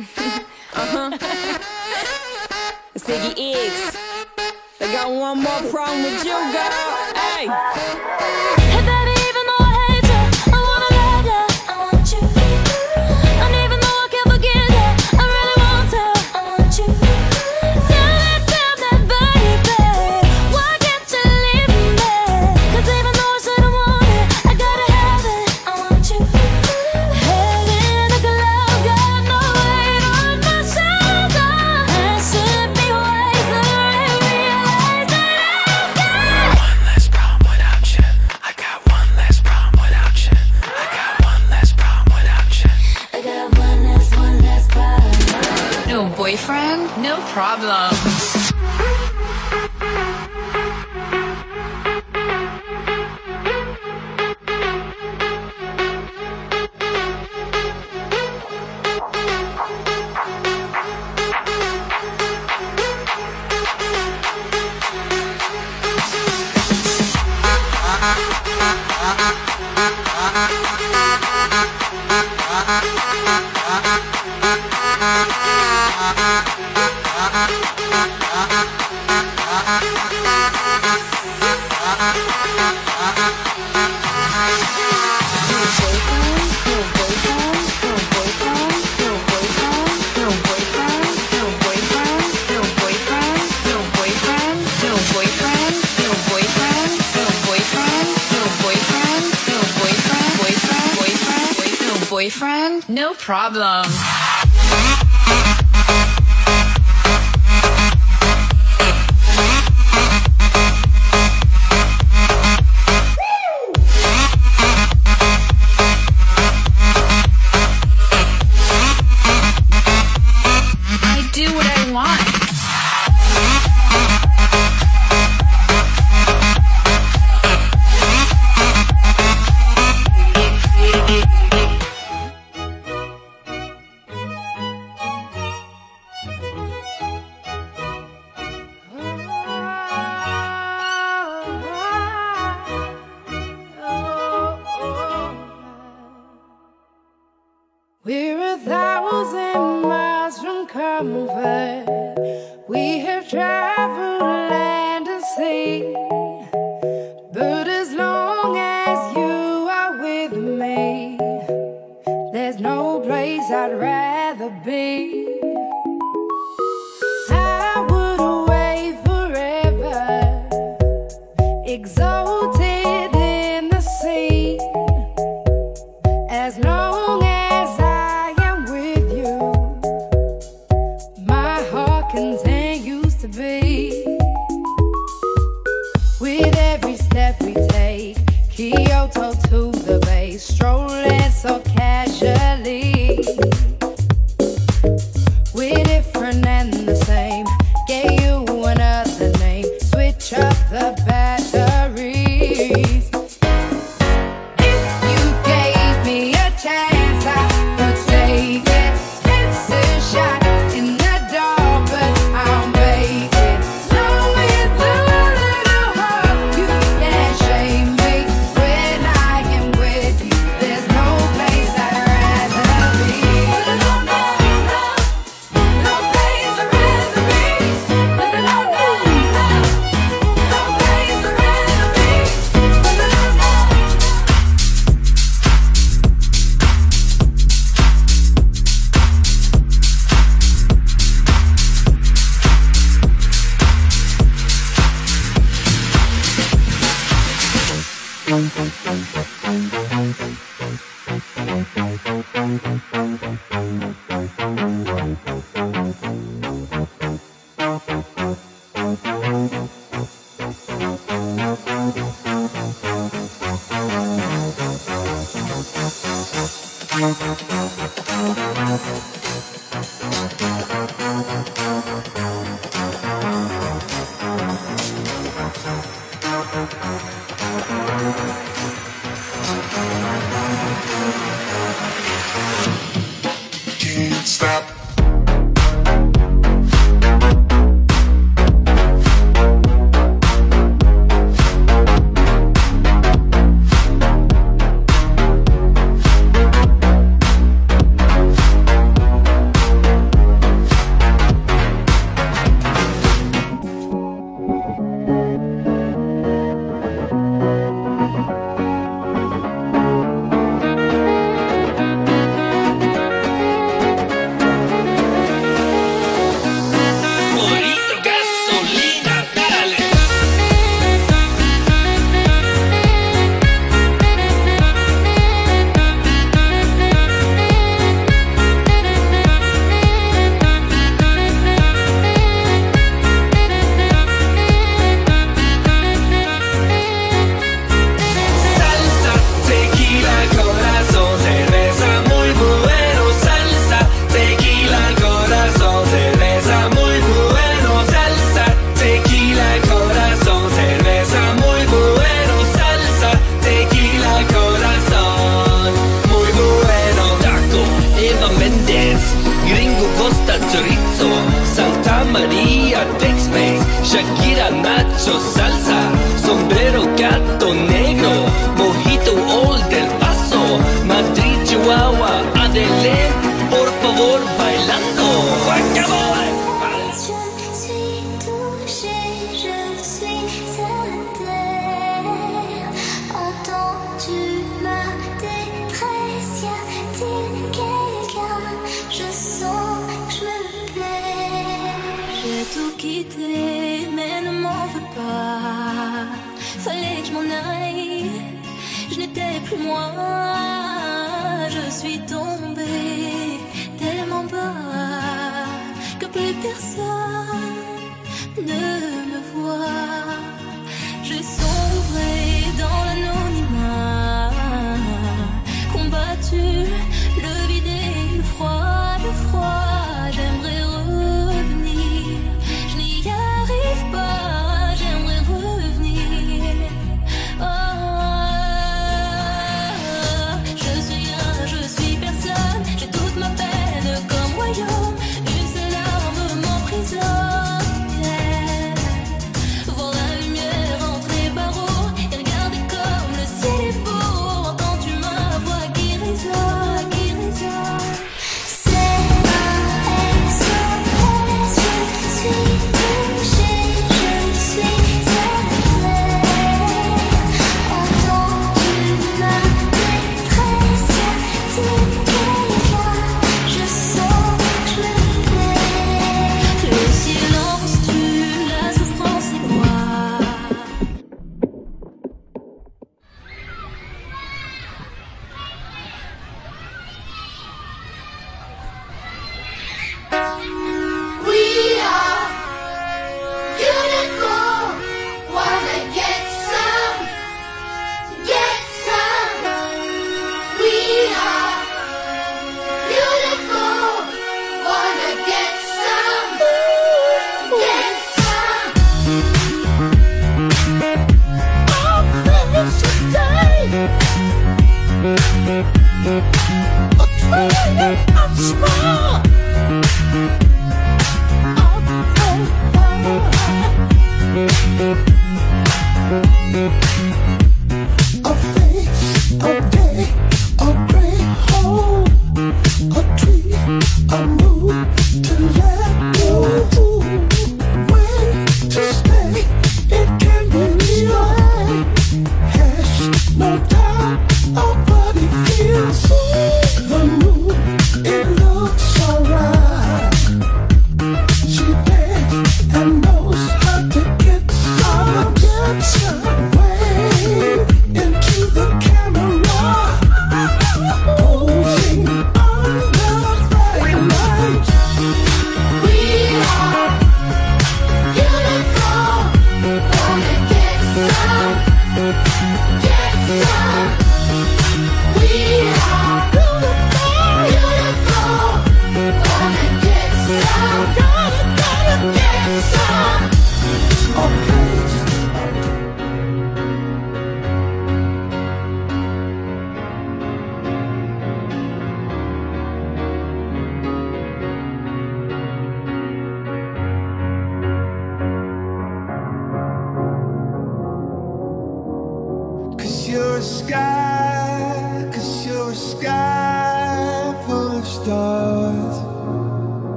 uh-huh. It's Iggy Iggs. They got one more problem with you, girl. Hey.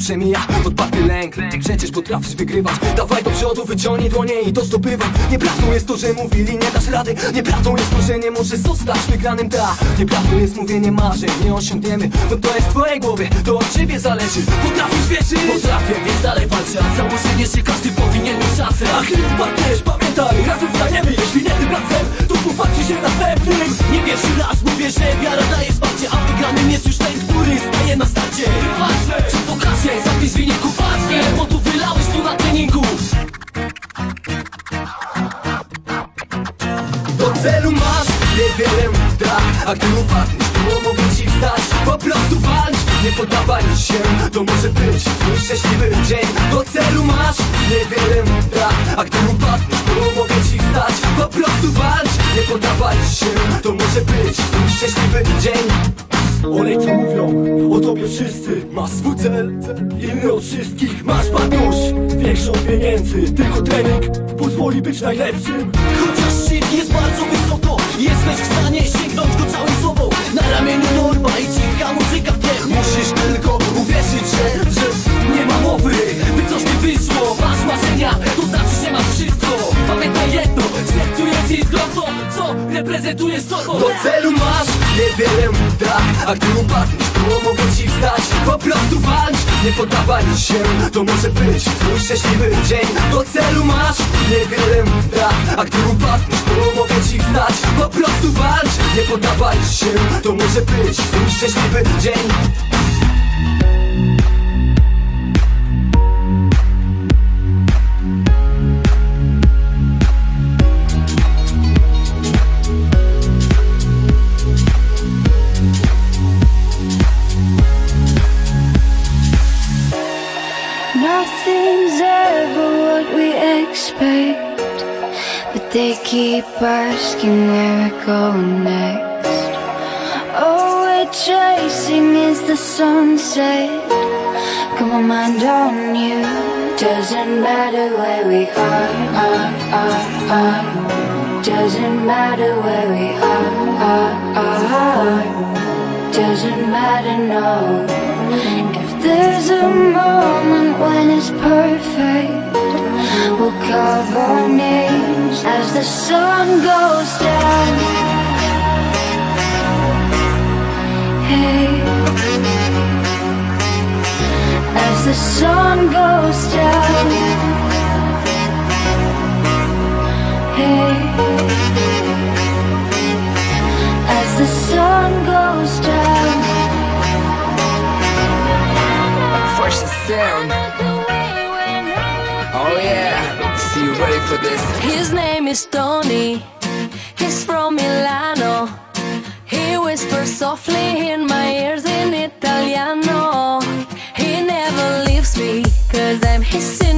Przemija Odparty lęk, przecież potrafisz wygrywać. Dawaj do przodu, wyciągnij dłonie i to zdobywaj Nieprawdą jest to, że mówili nie dasz rady. Nieprawdą jest to, że nie możesz zostać wygranym ta. Nieprawdą jest mówienie marzeń, nie osiągniemy. Bo to jest w twojej głowie, to od ciebie zależy. Potrafisz wierzyć? Potrafię, więc dalej walczę. A założenie, że każdy powinien mieć szansę. A chyba też pamiętaj, razem wstaniemy. Jeśli nie tym razem, to popatrzcie się następnym. Nie pierwszy raz mówię, że wiara daje wsparcie A wygranym jest już ten, który staje na starcie celu masz? Niewiele tak A gdy upadniesz, to mogę ci wstać. Po prostu walcz, nie poddawaj się To może być twój szczęśliwy dzień. Do celu masz? Niewiele tak A gdy upadniesz, to mogę ci wstać. Po prostu walcz, nie poddawaj się To może być twój szczęśliwy dzień. Olej co mówią o tobie wszyscy Masz swój cel, inny od wszystkich Masz wartość, większą od pieniędzy. Tylko trening pozwoli być najlepszym shit jest bardzo wysoko. Jesteś w stanie sięgnąć go całym sobą. Na ramieniu torba i cicha muzyka w tle Musisz tylko uwierzyć, że, że nie ma mowy By coś nie wyszło, masz marzenia To znaczy, że masz wszystko. Pamiętaj jedno, sercu iskra To, co reprezentujesz sobą Do celu masz? Niewiele tak A gdy upadniesz, to mogę ci wstać. Po prostu walcz, nie poddawaj się. To może być twój szczęśliwy dzień. Do celu masz? Niewiele tak A gdy upadniesz, to mogę ci wstać. Po prostu walcz, nie poddawaj się. To może być twój szczęśliwy dzień but they keep asking where we're going next. All we're chasing is the sunset. Got my mind on you. Doesn't matter where we are, are, are, are. Doesn't matter where we are, are, are. Doesn't matter, no. If there's a moment when it's perfect, we'll carve our names as the sun goes down. Hey, as the sun goes down. Hey, as the sun goes down. Fresh sound Oh yeah, see you ready for this His name is Tony. He's from Milano. He whispers softly in my ears in Italiano. He never leaves me. we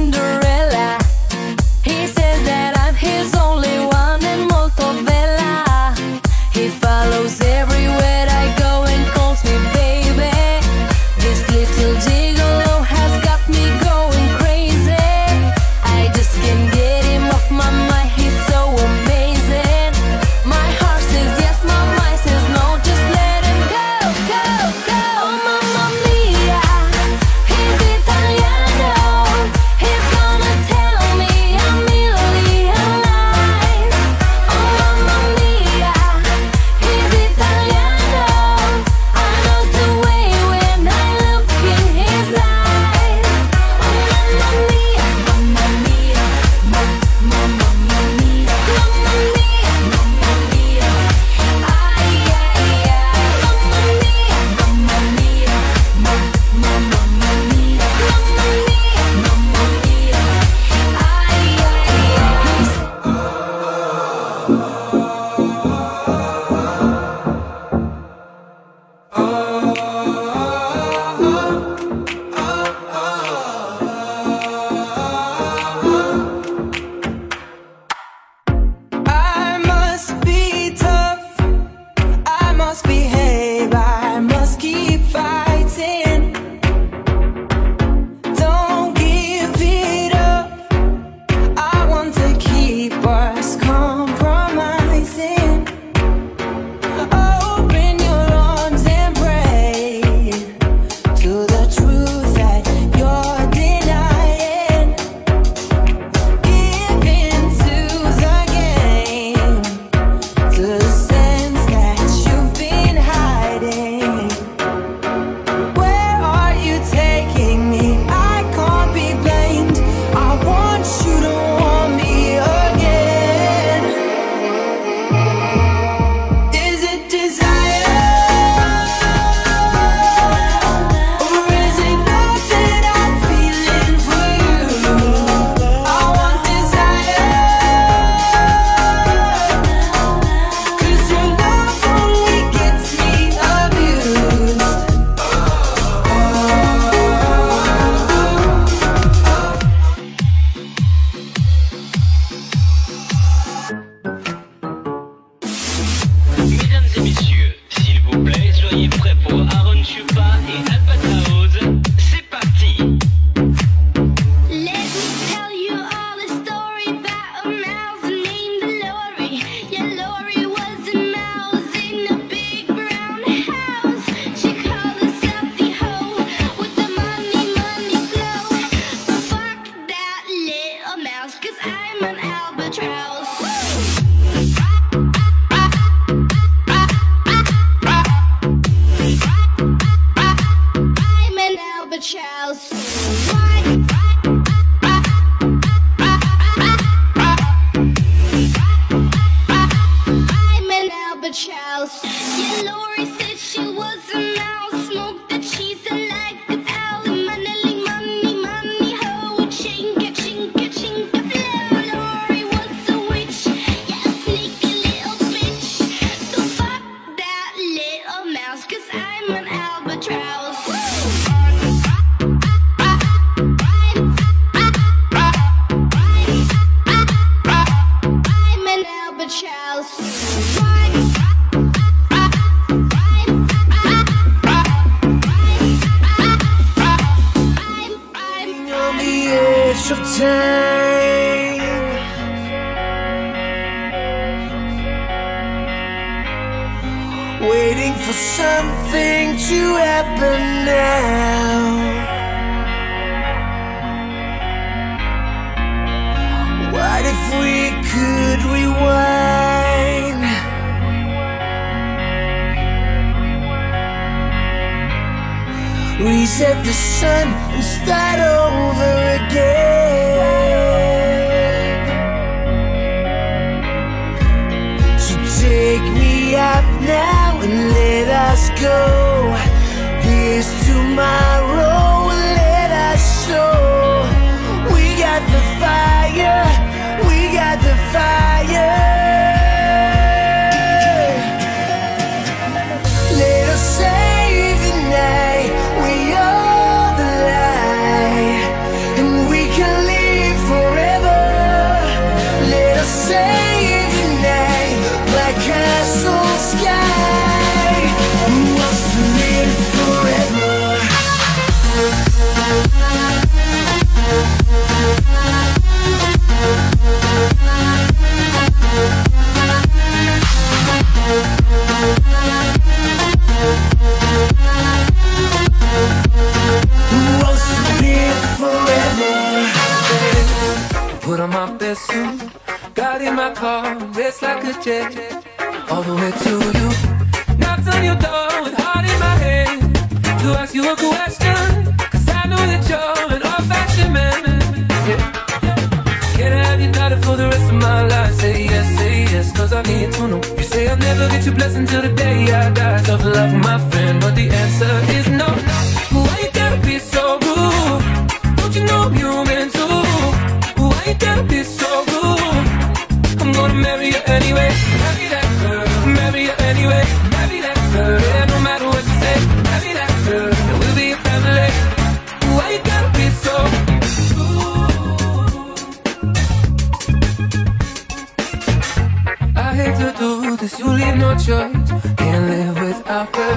cause you leave no choice. Can't live without her.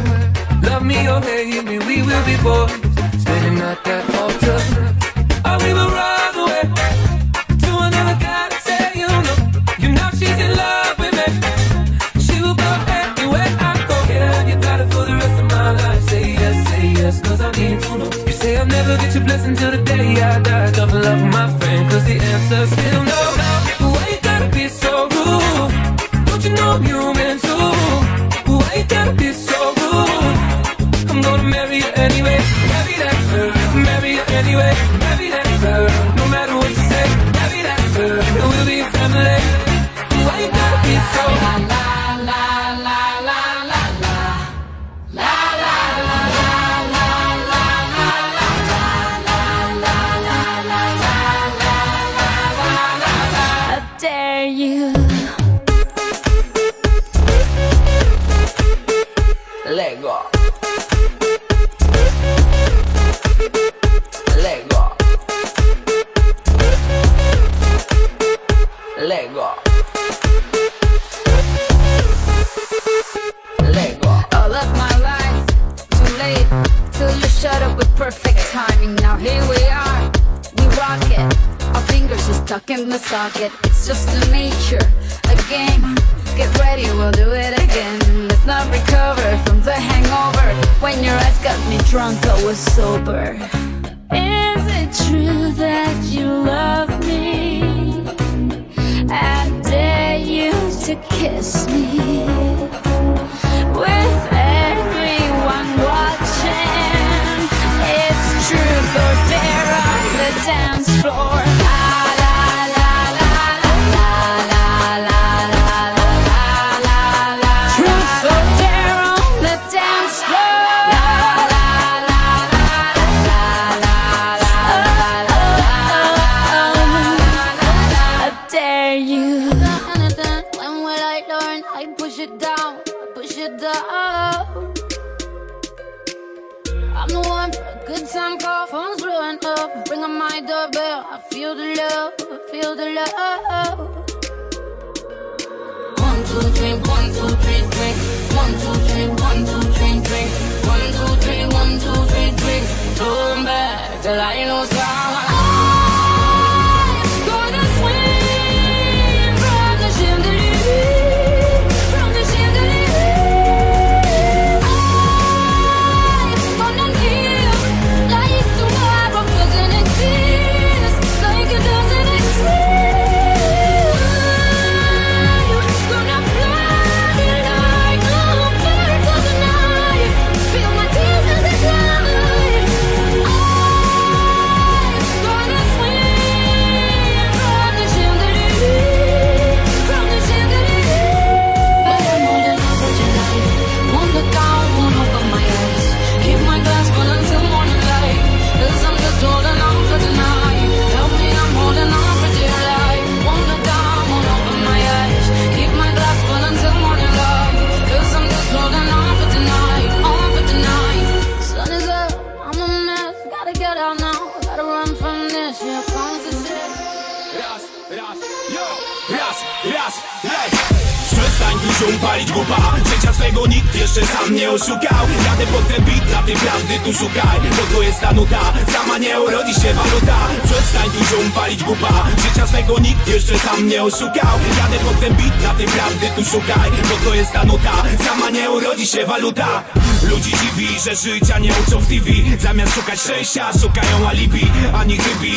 Love me or hate me, we will be boys. Standing at that altar. Oh, we will run away to another you know, she's in love with me. She will anywhere I go. You got it for the rest of my life? Say yes, say I need to know. You say I'll never get your blessing till the day I die. Double up my friend, cause the answer's still no. no. I'm human too. Why be so rude? I'm gonna marry anyway. Marry you anyway.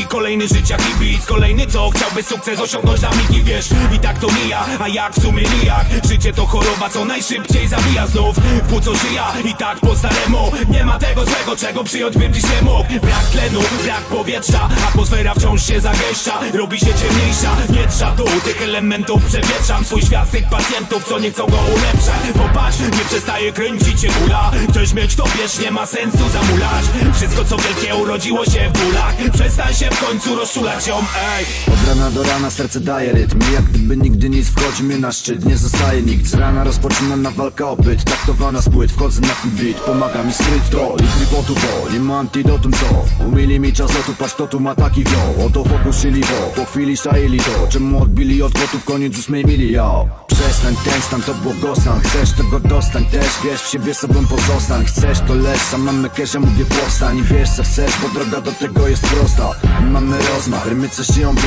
Kolejny życia kibic Kolejny co chciałby sukces osiągnąć na migi Wiesz, i tak to mija, a jak w sumie nijak Życie to choroba, co najszybciej zabija znów. Po co żyja i tak po staremu. Nie ma tego złego, czego przyjąć bym dziś nie mógł. Brak tlenu, brak powietrza Atmosfera wciąż się zagęszcza. Robi się ciemniejsza, nie trza tu. Tych elementów przewietrzam Swój świat tych pacjentów, co nie chcą go ulepszać. Popatrz, nie przestaje kręcić się kula. Chcesz mieć to wiesz, nie ma sensu zamulać. Wszystko co wielkie urodziło się w bólach Przestań się w końcu rozczulać ją, ej rana do rana serce daje rytm. Jak gdyby nigdy nic wchodzi mi na szczyt Nie zostaje nikt. Z rana rozpoczynana walka o byt Taktowana z płyt, wchodzę na ten beat Pomaga mi skryć to. I klipotu to Nie ma antidotum co. Umili mi czas lotu, patrz kto tu ma taki wio Oto fokusili to, po chwili szaili to. Czemu odbili od kotów koniec ósmej mili, yo? Przestań ten stan to błogostan. Chcesz tego dostań. Też, wiesz w siebie sobą pozostań. Chcesz to lecz, sam mamy kesze, mówię powstań. I wiesz co chcesz, bo droga do tego jest prosta. Mamy rozmach, rymy coś dzieją w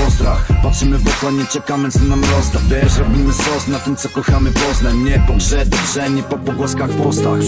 Patrzymy w okno, nie czekamy co nam rozda. Wiesz, robimy sos na tym co kochamy Poznań Nie po grze, dobrze, nie po pogłoskach w postach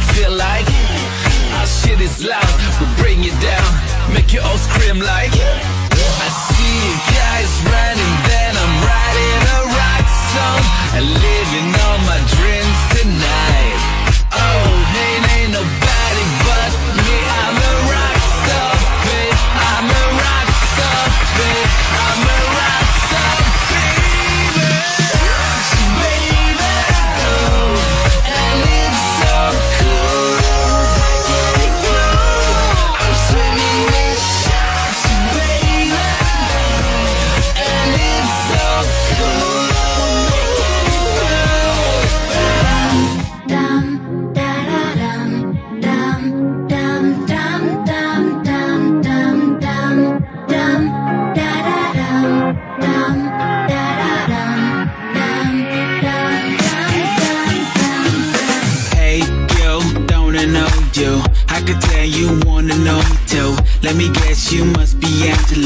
feel like Our shit is loud, we bring it down Make you all scream like I see you guys running, then I'm writing a rock song And living all my dreams tonight. Oh, ain't,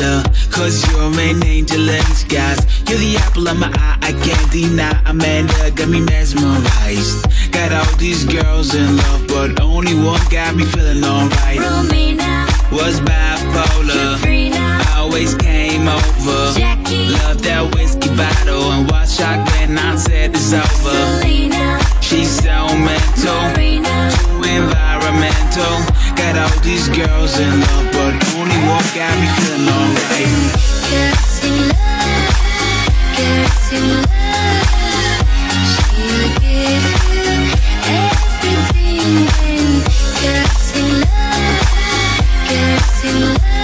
Cause you're an angel in disguise. You're the apple of my eye, I can't deny. Amanda got me mesmerized. Got all these girls in love, but only one got me feeling alright. Romina, Was bipolar. Sabrina, Always came over. Jackie, Love that whiskey bottle and shocked when I said it's over. Selena, She's so mental Marina, too. Got all these girls in love, but only one got me feeling alright. In love, love. She'll give you everything when love, love.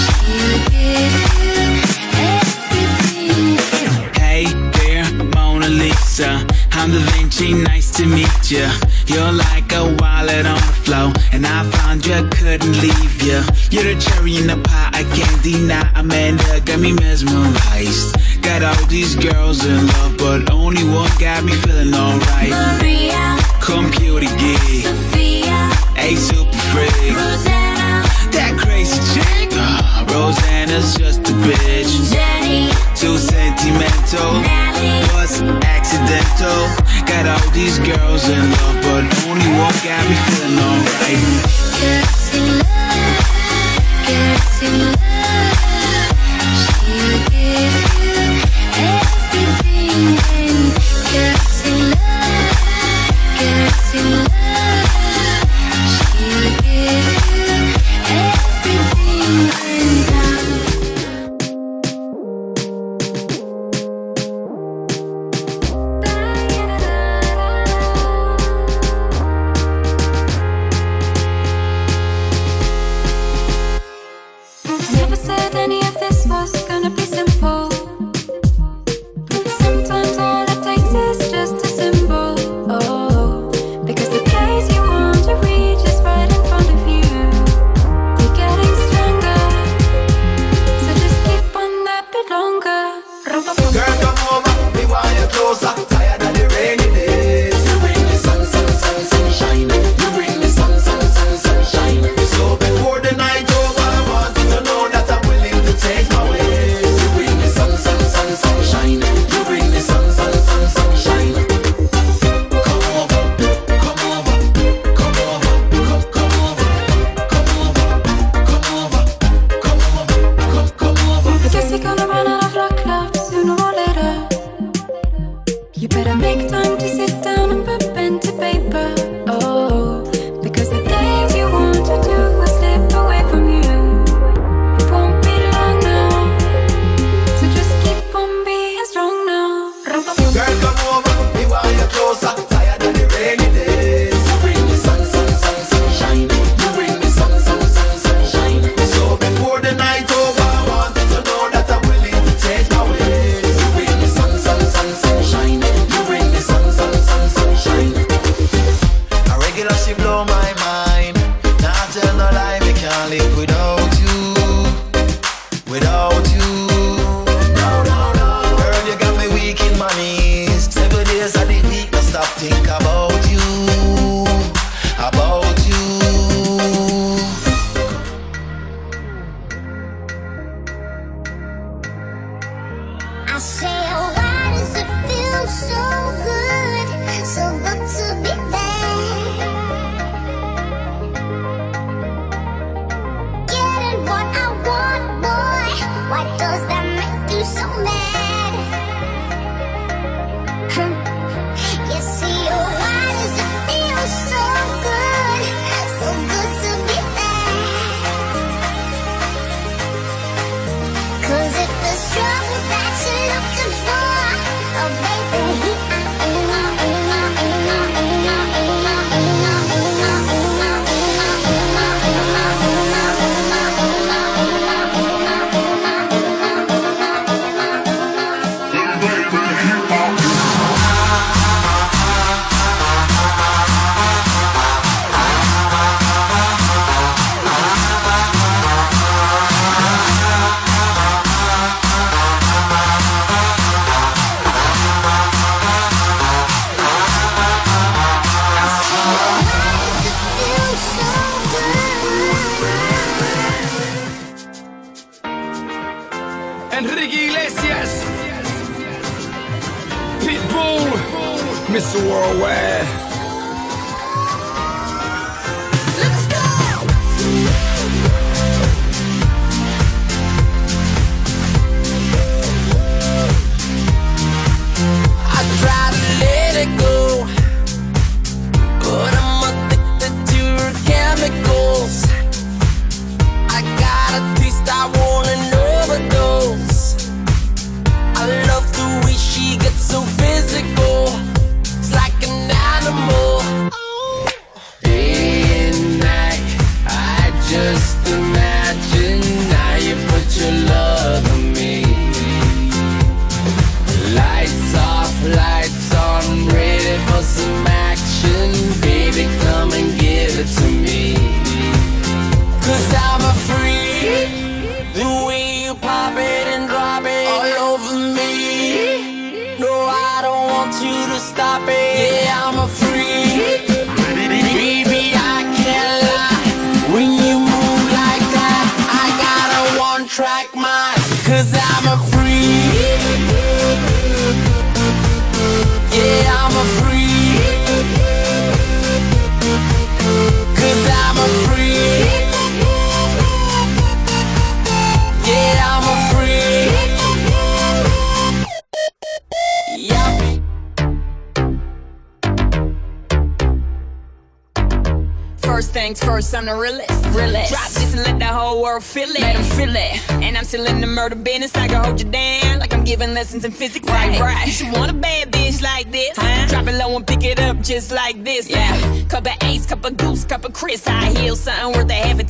She'll give you everything. Hey there, Mona Lisa. I'm Da Vinci, nice to meet ya.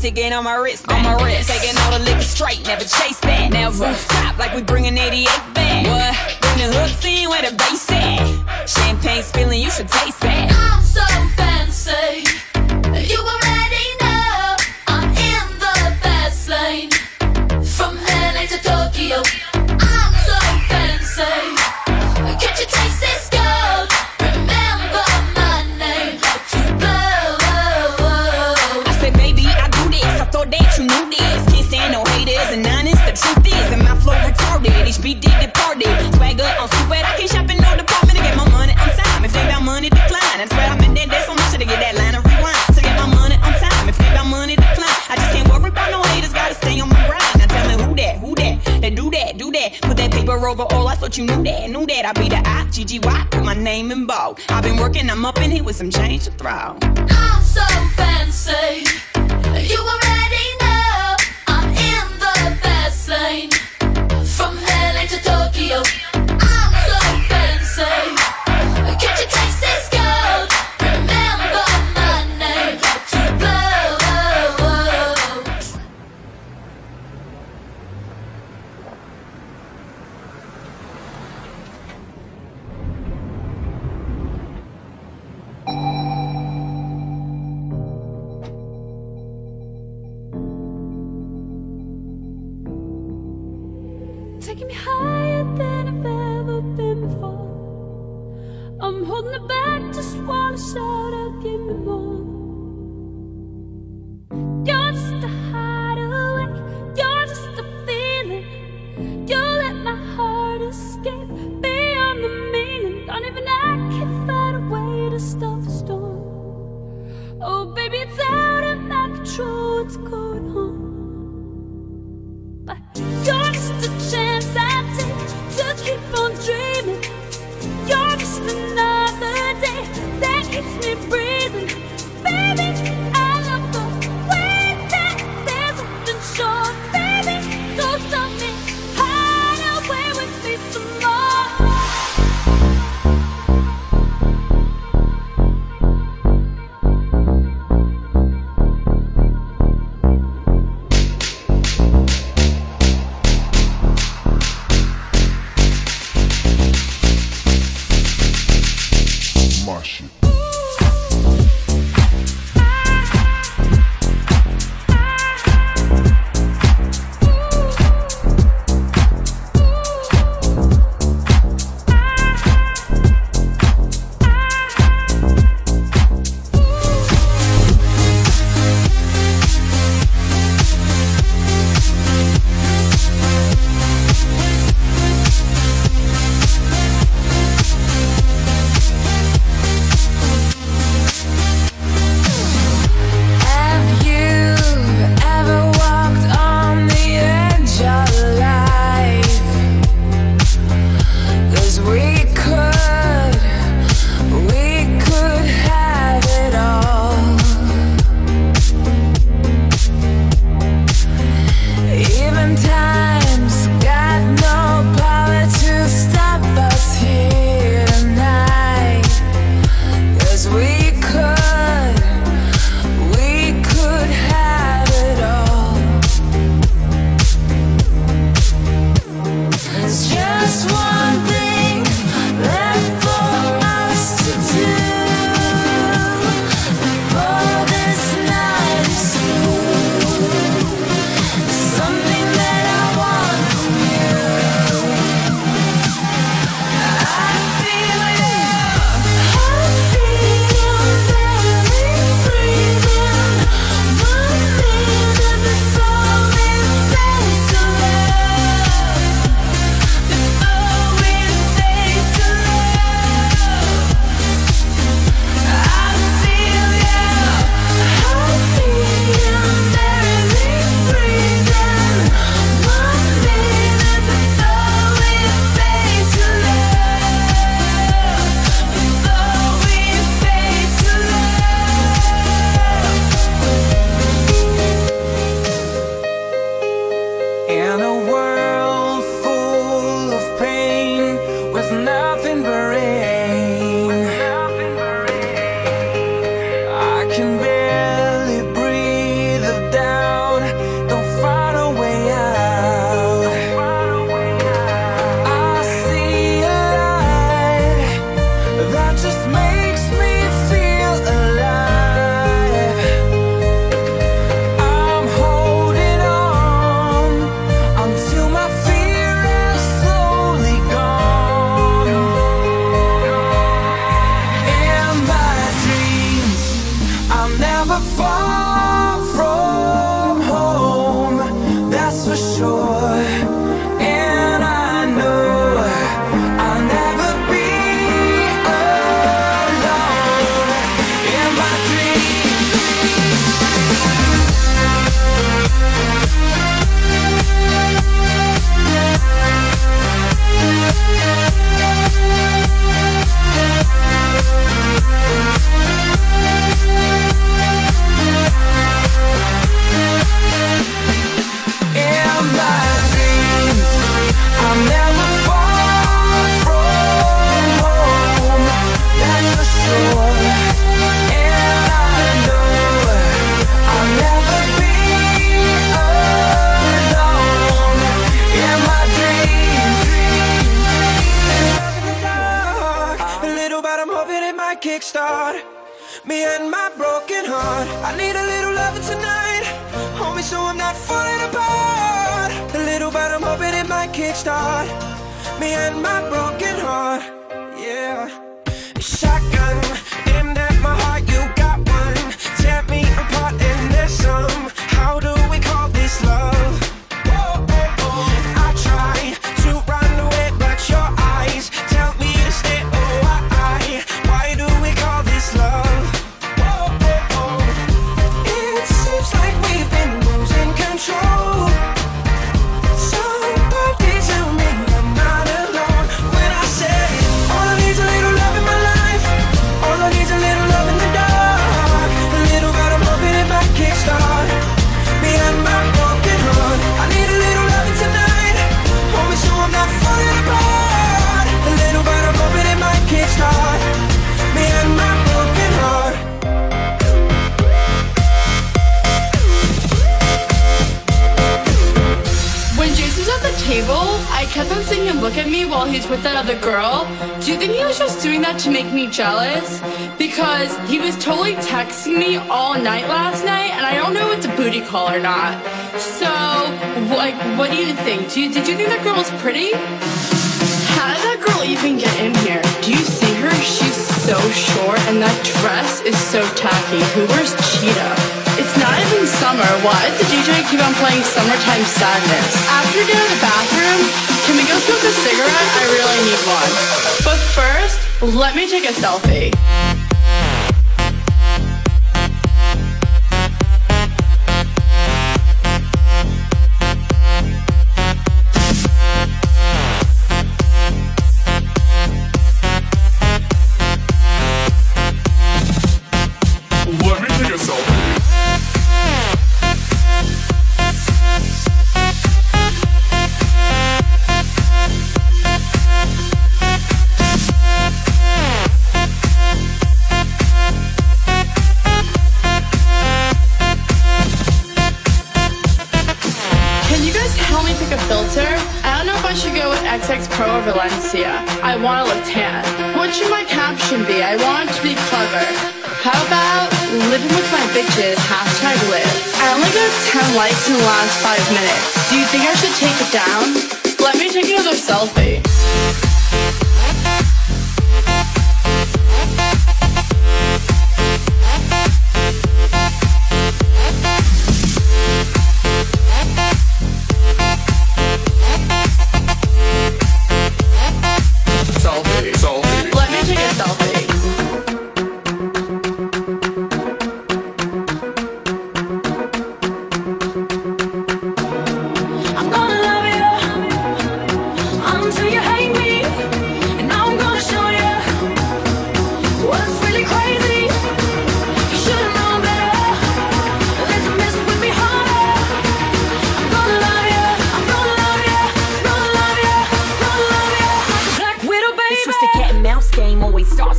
again on my wrist. I, put my name in bold. I've been working, I'm up in here with some change to throw. I'm so fancy, you already know I'm in the fast lane. From LA to Tokyo.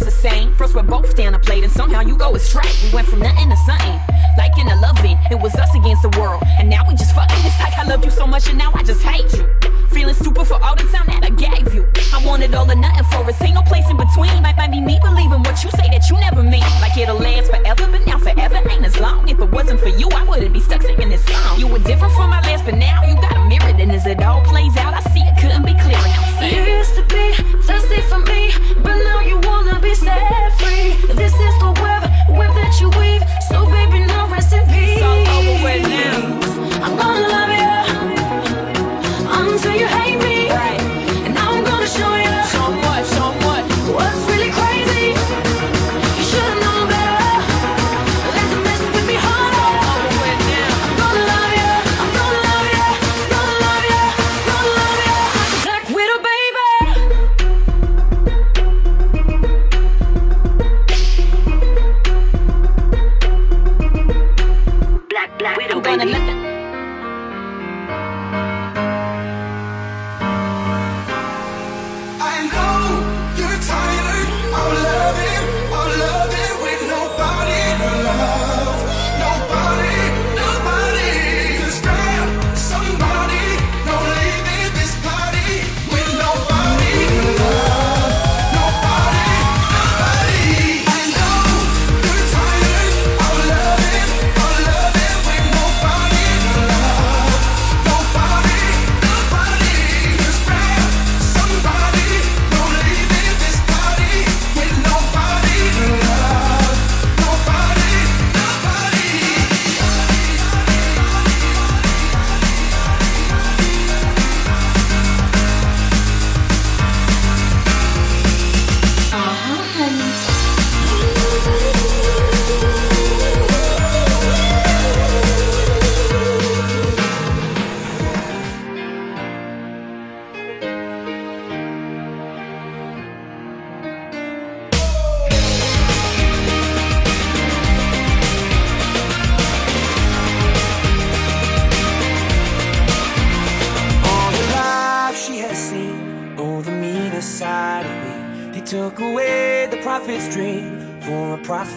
us the same. First, we're both down a plate, and somehow you go astray. We went from nothing to something, like in a loving. It was us against the world, and now we just fucking. It's like I love you so much, and now I just hate you. Feeling stupid for all the time that I gave you. I wanted all or nothing for us. Ain't no place in between. Might, find me, me believing what you say that you never mean. Like it'll last forever, but now forever ain't as long. If it wasn't for you, I wouldn't be stuck singing this song. You were different from my last, but now you got a mirror. And as it all plays out, I see it couldn't be clearer. You used to be thirsty for me, but now you wanna be set free. This is the web, web that you weave. So baby, no rest in peace. It's all over with now. I'm gonna love it.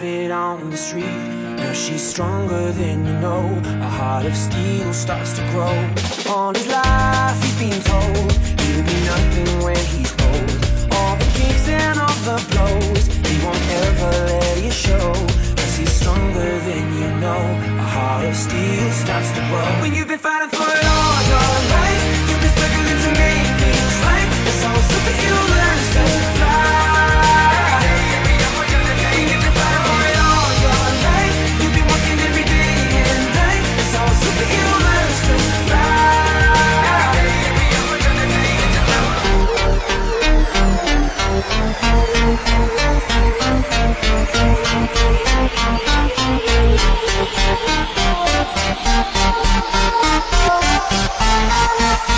A on the street. Now she's stronger than you know. A heart of steel starts to grow. All his life he's been told he'll be nothing when he's old. All the kicks and all the blows, he won't ever let you show. Cause he's stronger than you know. A heart of steel starts to grow. When you've been fighting for it all your life, you've been struggling to make things right. That's how a Oh, oh, oh, oh,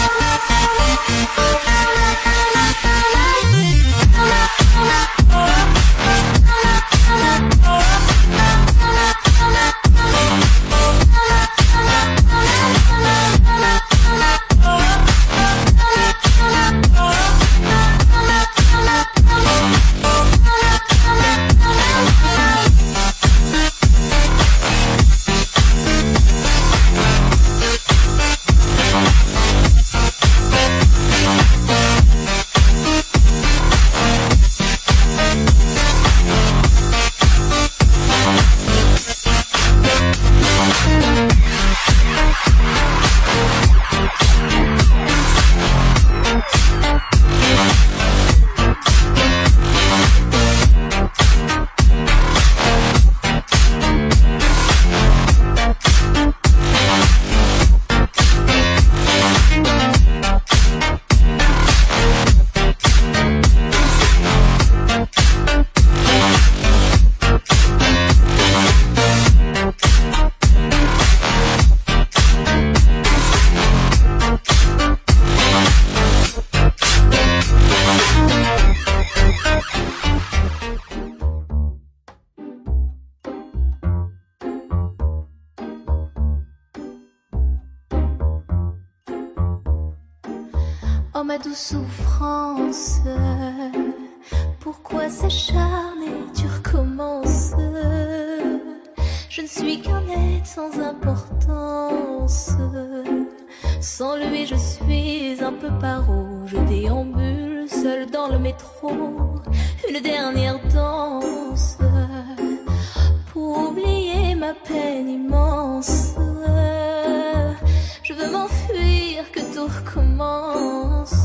Sans lui, je suis un peu paro. Je déambule seul dans le métro. Une dernière danse pour oublier ma peine immense. Je veux m'enfuir, que tout recommence.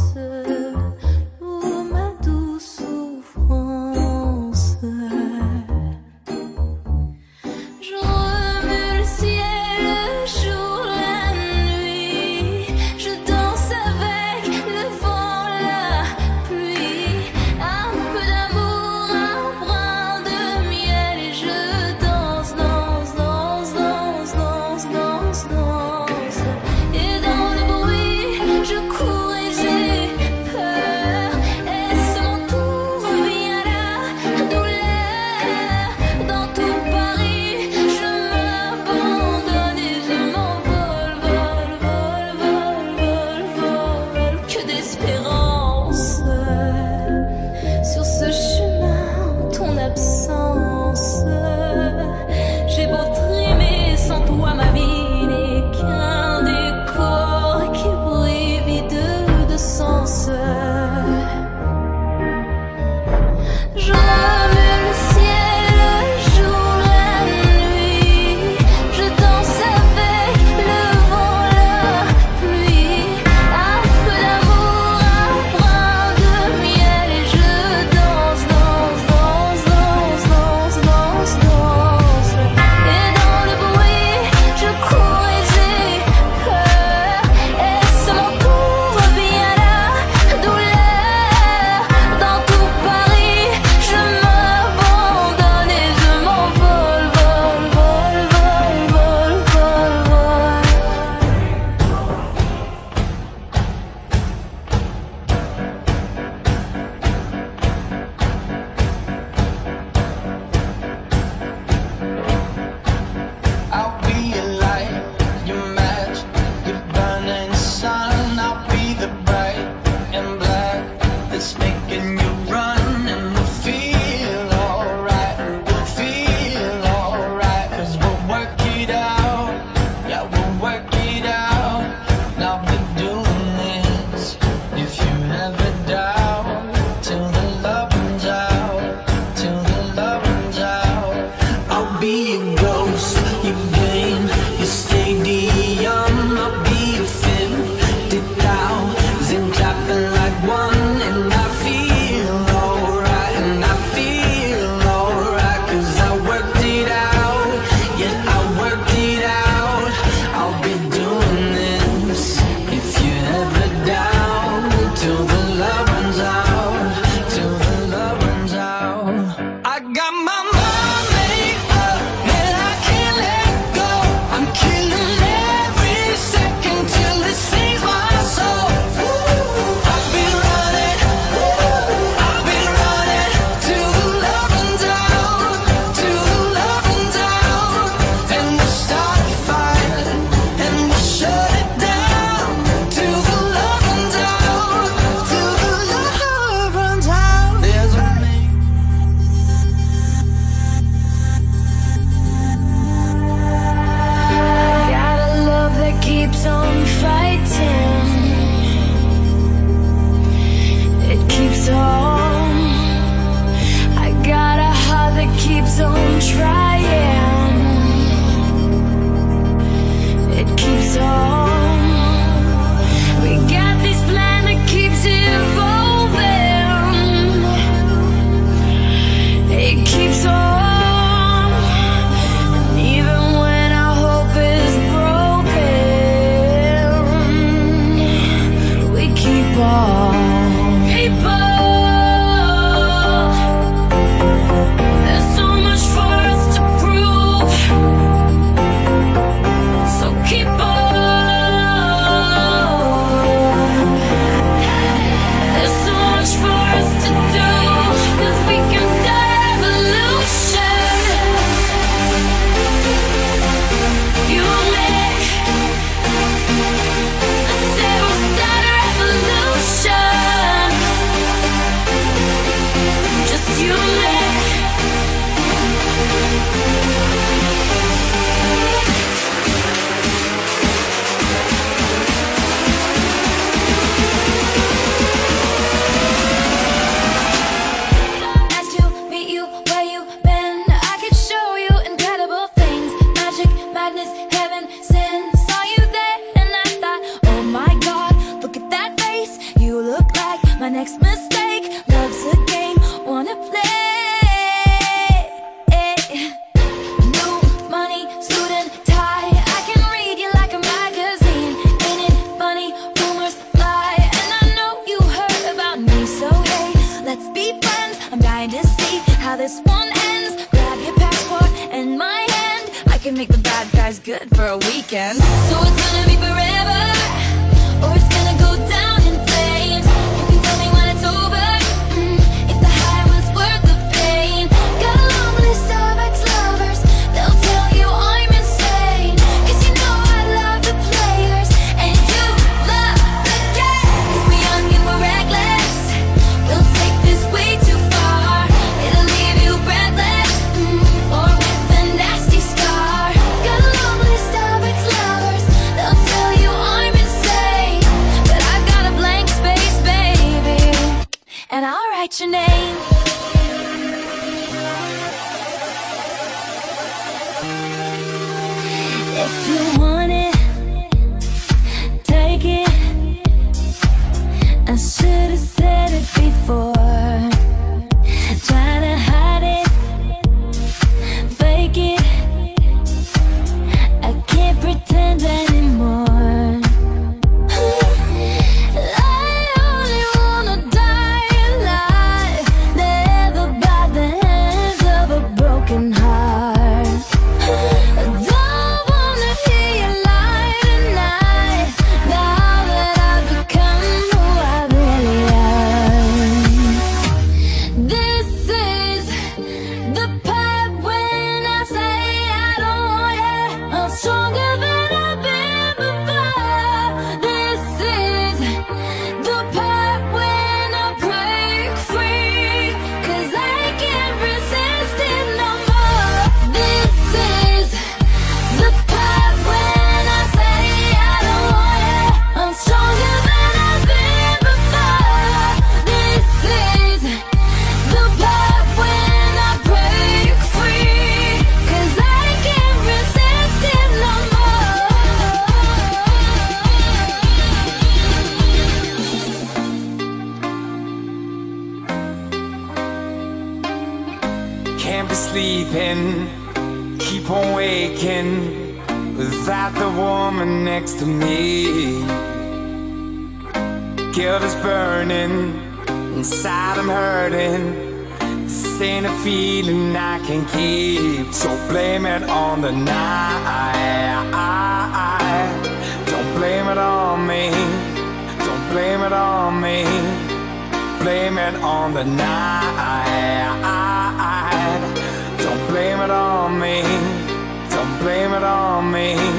Don't blame it on me.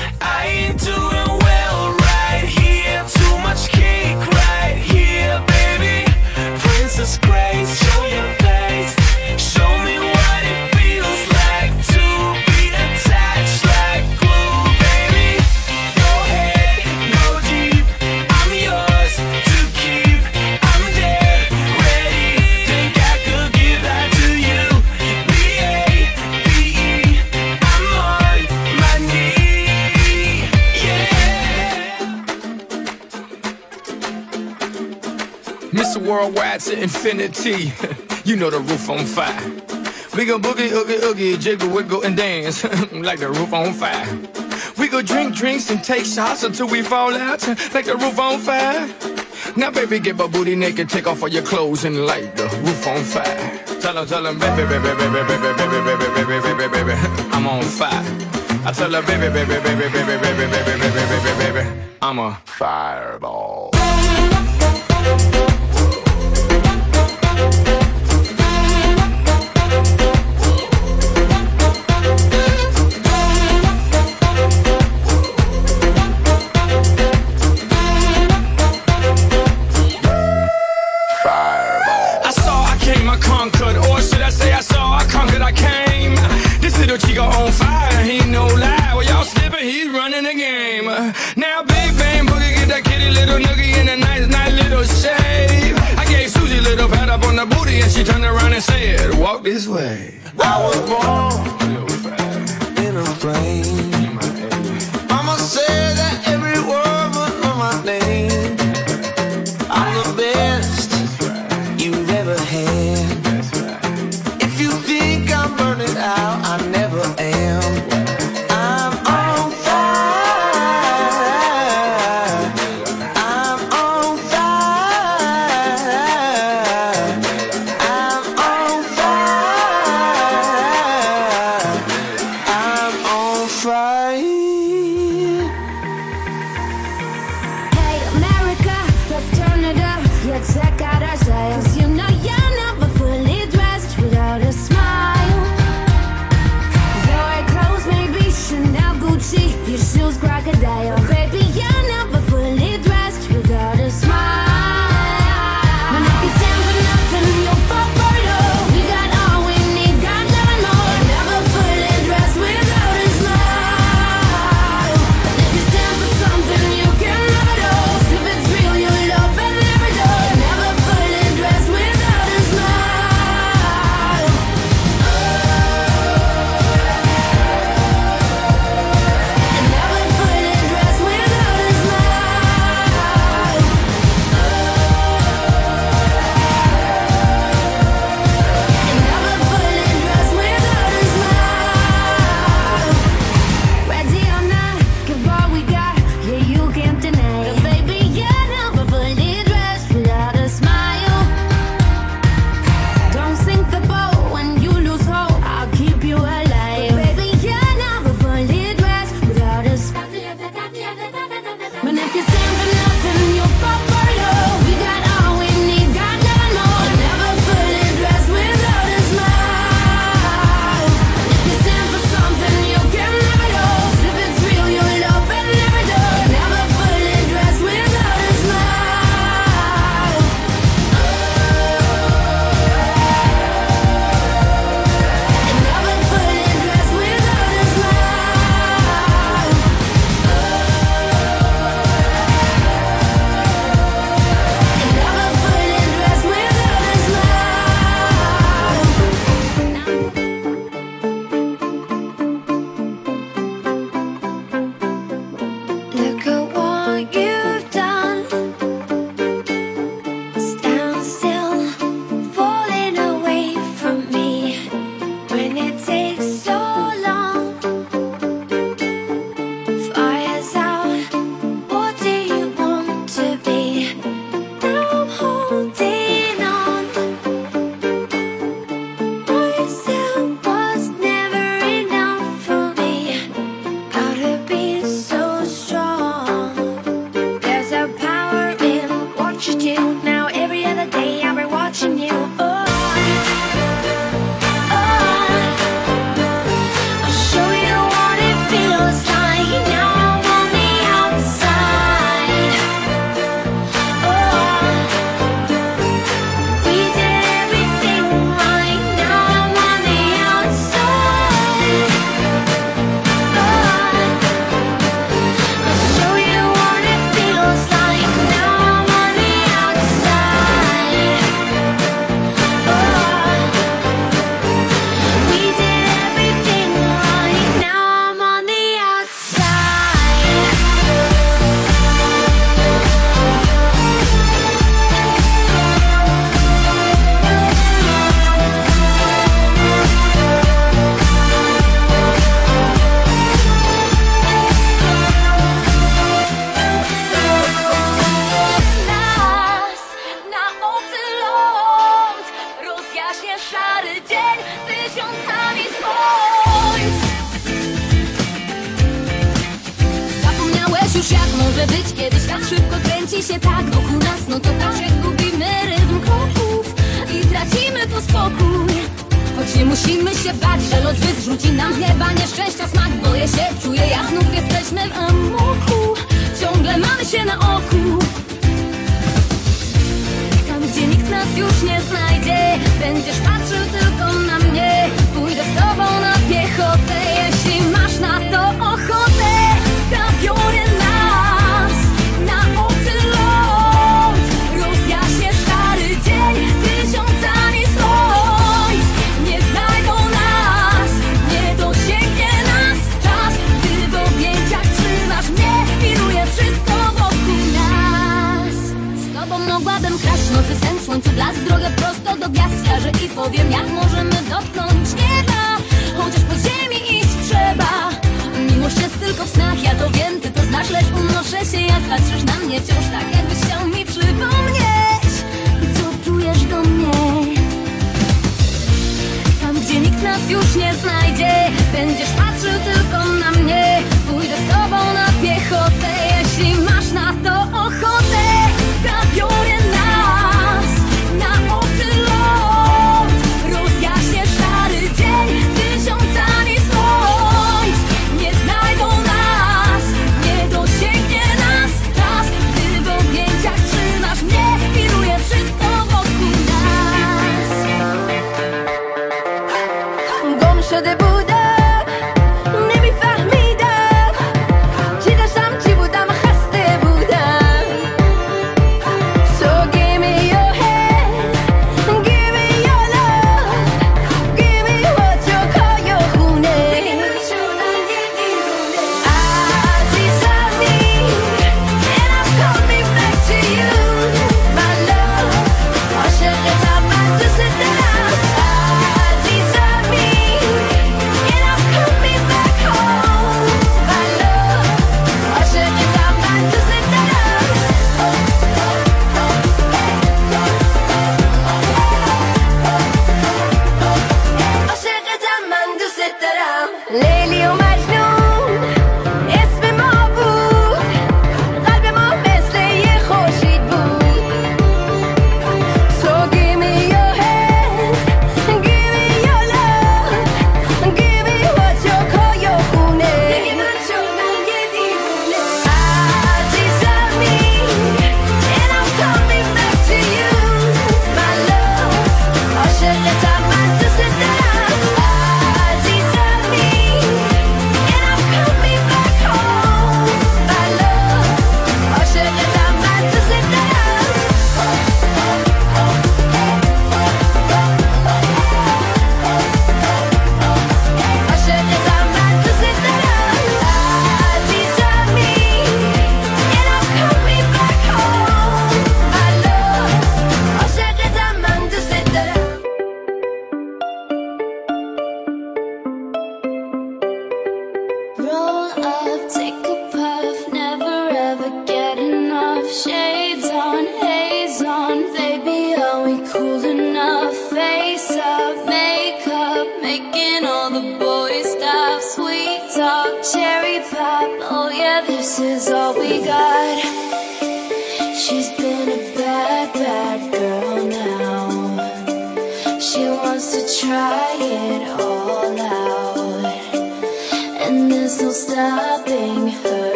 Mr. To infinity. you know the roof on fire. We go boogie, oogie, oogie, jiggle, wiggle, and dance like the roof on fire. We go drink drinks and take shots until we fall out like the roof on fire. Now, baby, get my booty naked, take off all your clothes and light the roof on fire. Tell her, tell her, baby, baby, baby, baby, baby, baby, baby, baby, baby, I'm on fire. I tell her, baby, baby, baby, baby, baby, baby, baby, baby, baby, baby, I'm a fireball. Little chico on fire, he no lie. Well, y'all slipping, he's running the game. Now, big bang boogie, get that kitty little noogie in a nice, nice little shave. I gave Susie a little pat up on the booty, and she turned around and said, "Walk this way." I was born in a plane. Mama said that every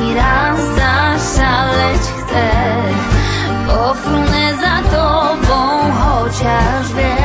ostatni raz zaszaleć chcę. Pofrunę za tobą, chociaż wiem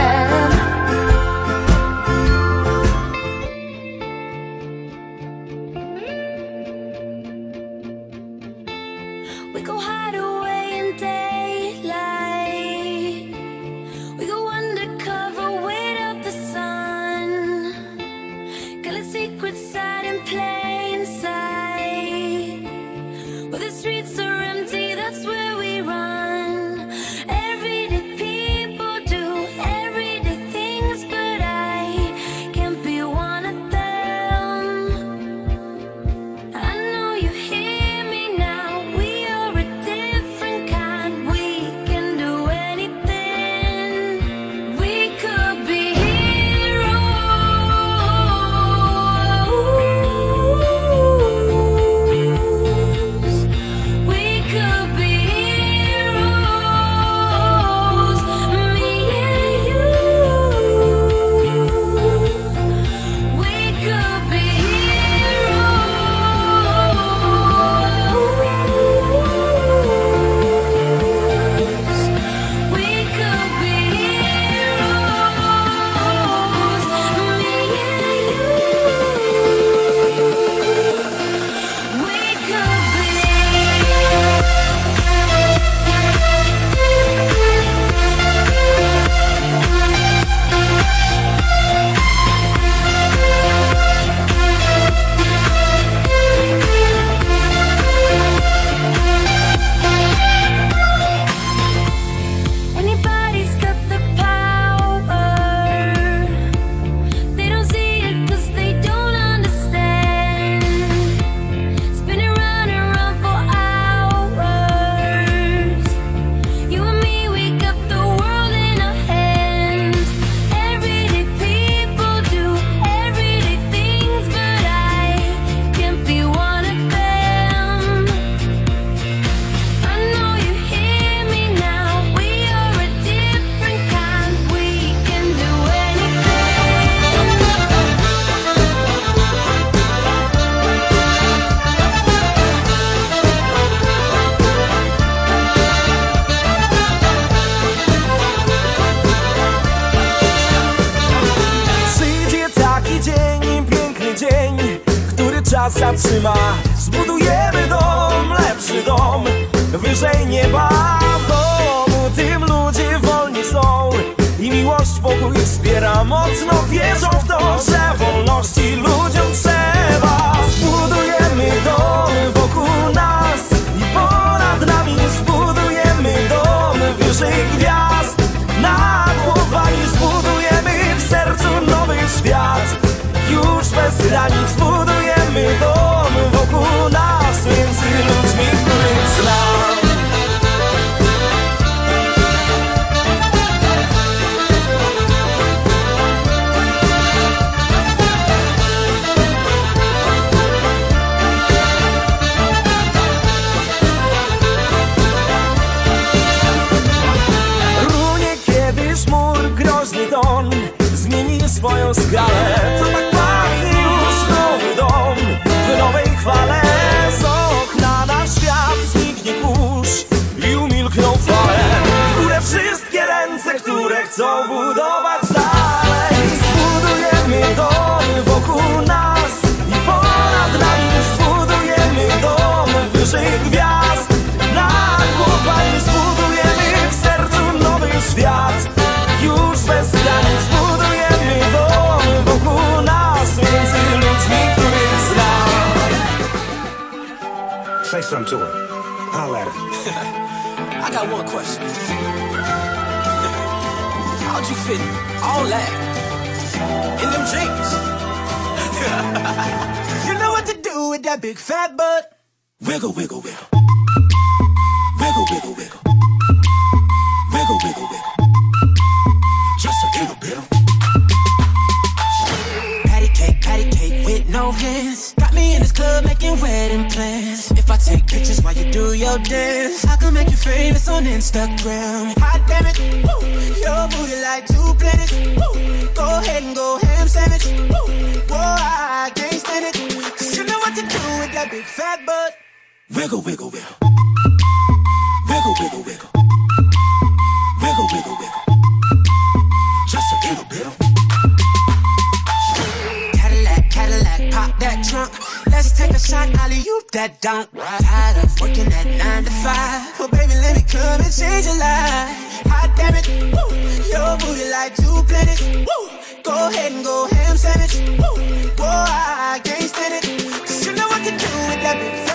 come to her. Holla at her. I got one question. How'd you fit all that in them jeans? you know what to do with that big fat butt. Wiggle, wiggle, wiggle. Wiggle, wiggle, wiggle. Wiggle, wiggle, wiggle. Just a little bit. Patty cake, patty cake with no hands. Me in this club making wedding plans. If I take pictures while you do your dance, I can make you famous on Instagram. Hot damn it, woo. your booty like two planets. Woo. Go ahead and go ham sandwich. Woo. Whoa, I, can't stand it. Cause you know what to do with that big fat butt. Wiggle, wiggle, wiggle. Wiggle, wiggle, wiggle. Let's take a shot, Ali. you that don't. Tired of working that nine to five. Well, baby, let me come and change your life. Hot damn it, woo. Your booty like two planets, woo. Go ahead and go ham sandwich, woo. Boy, I can't stand it. Cause you know what to do with that big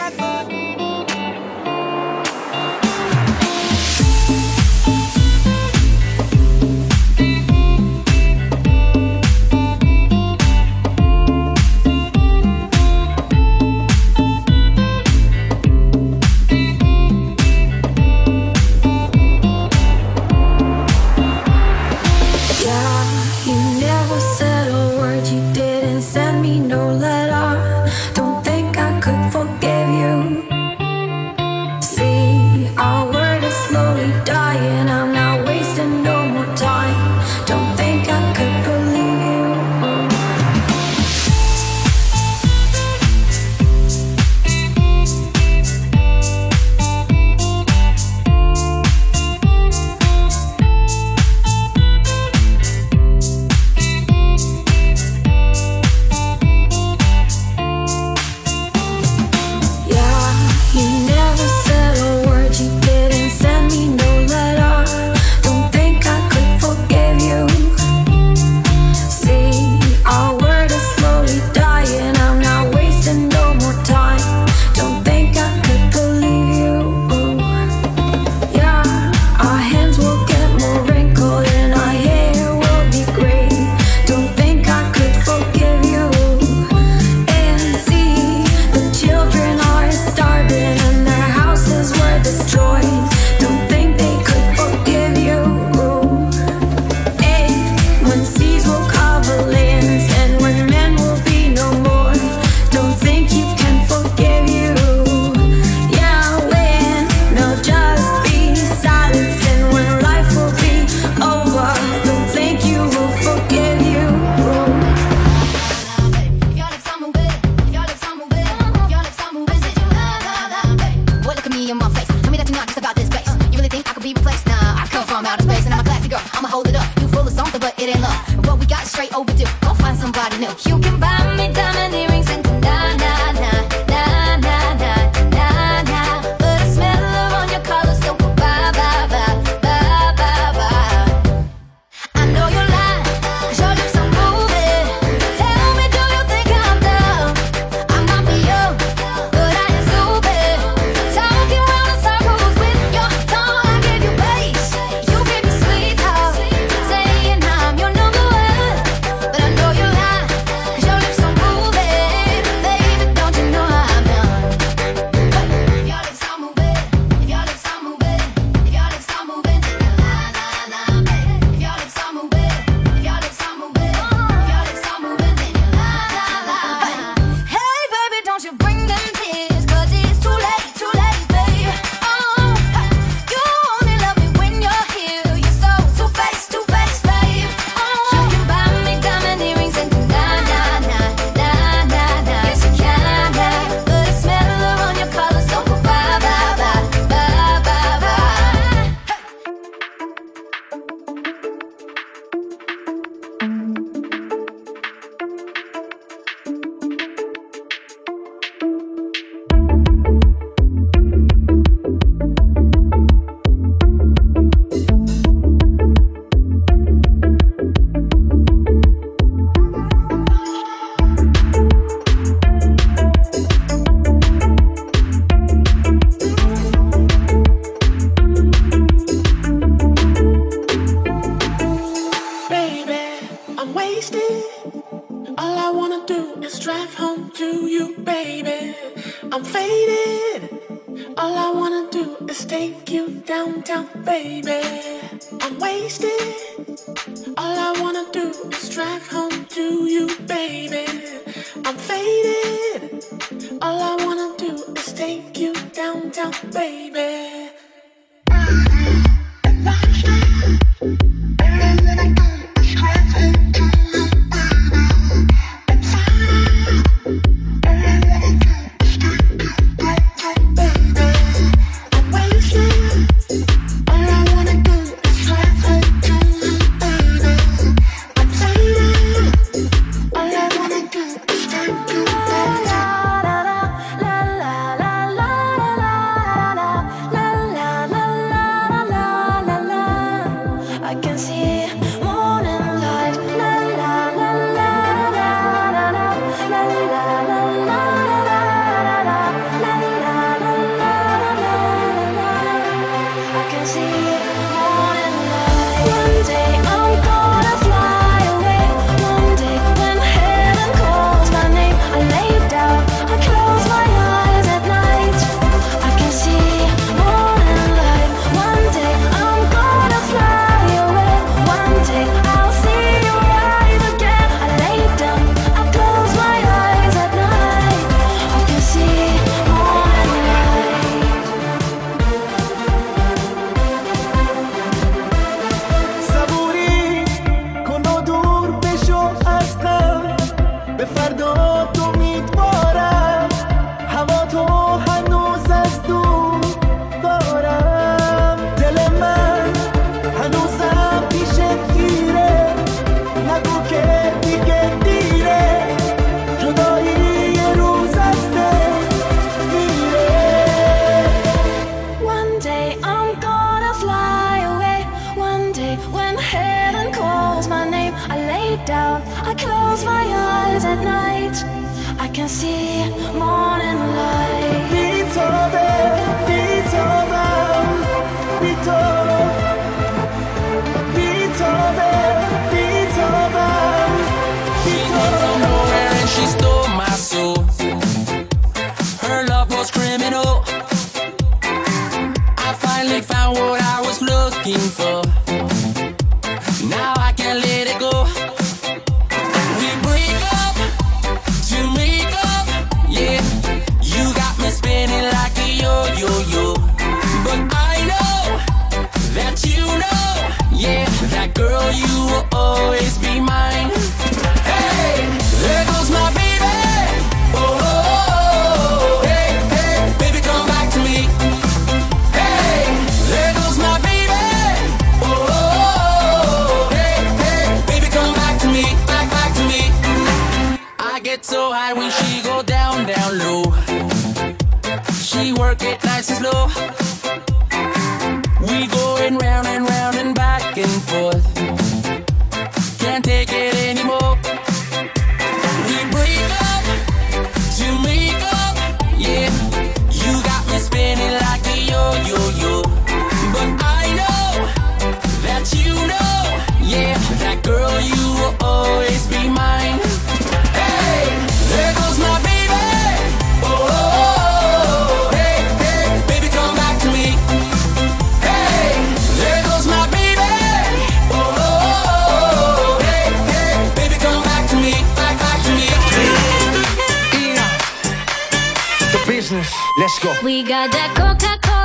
go. We got that Coca Cola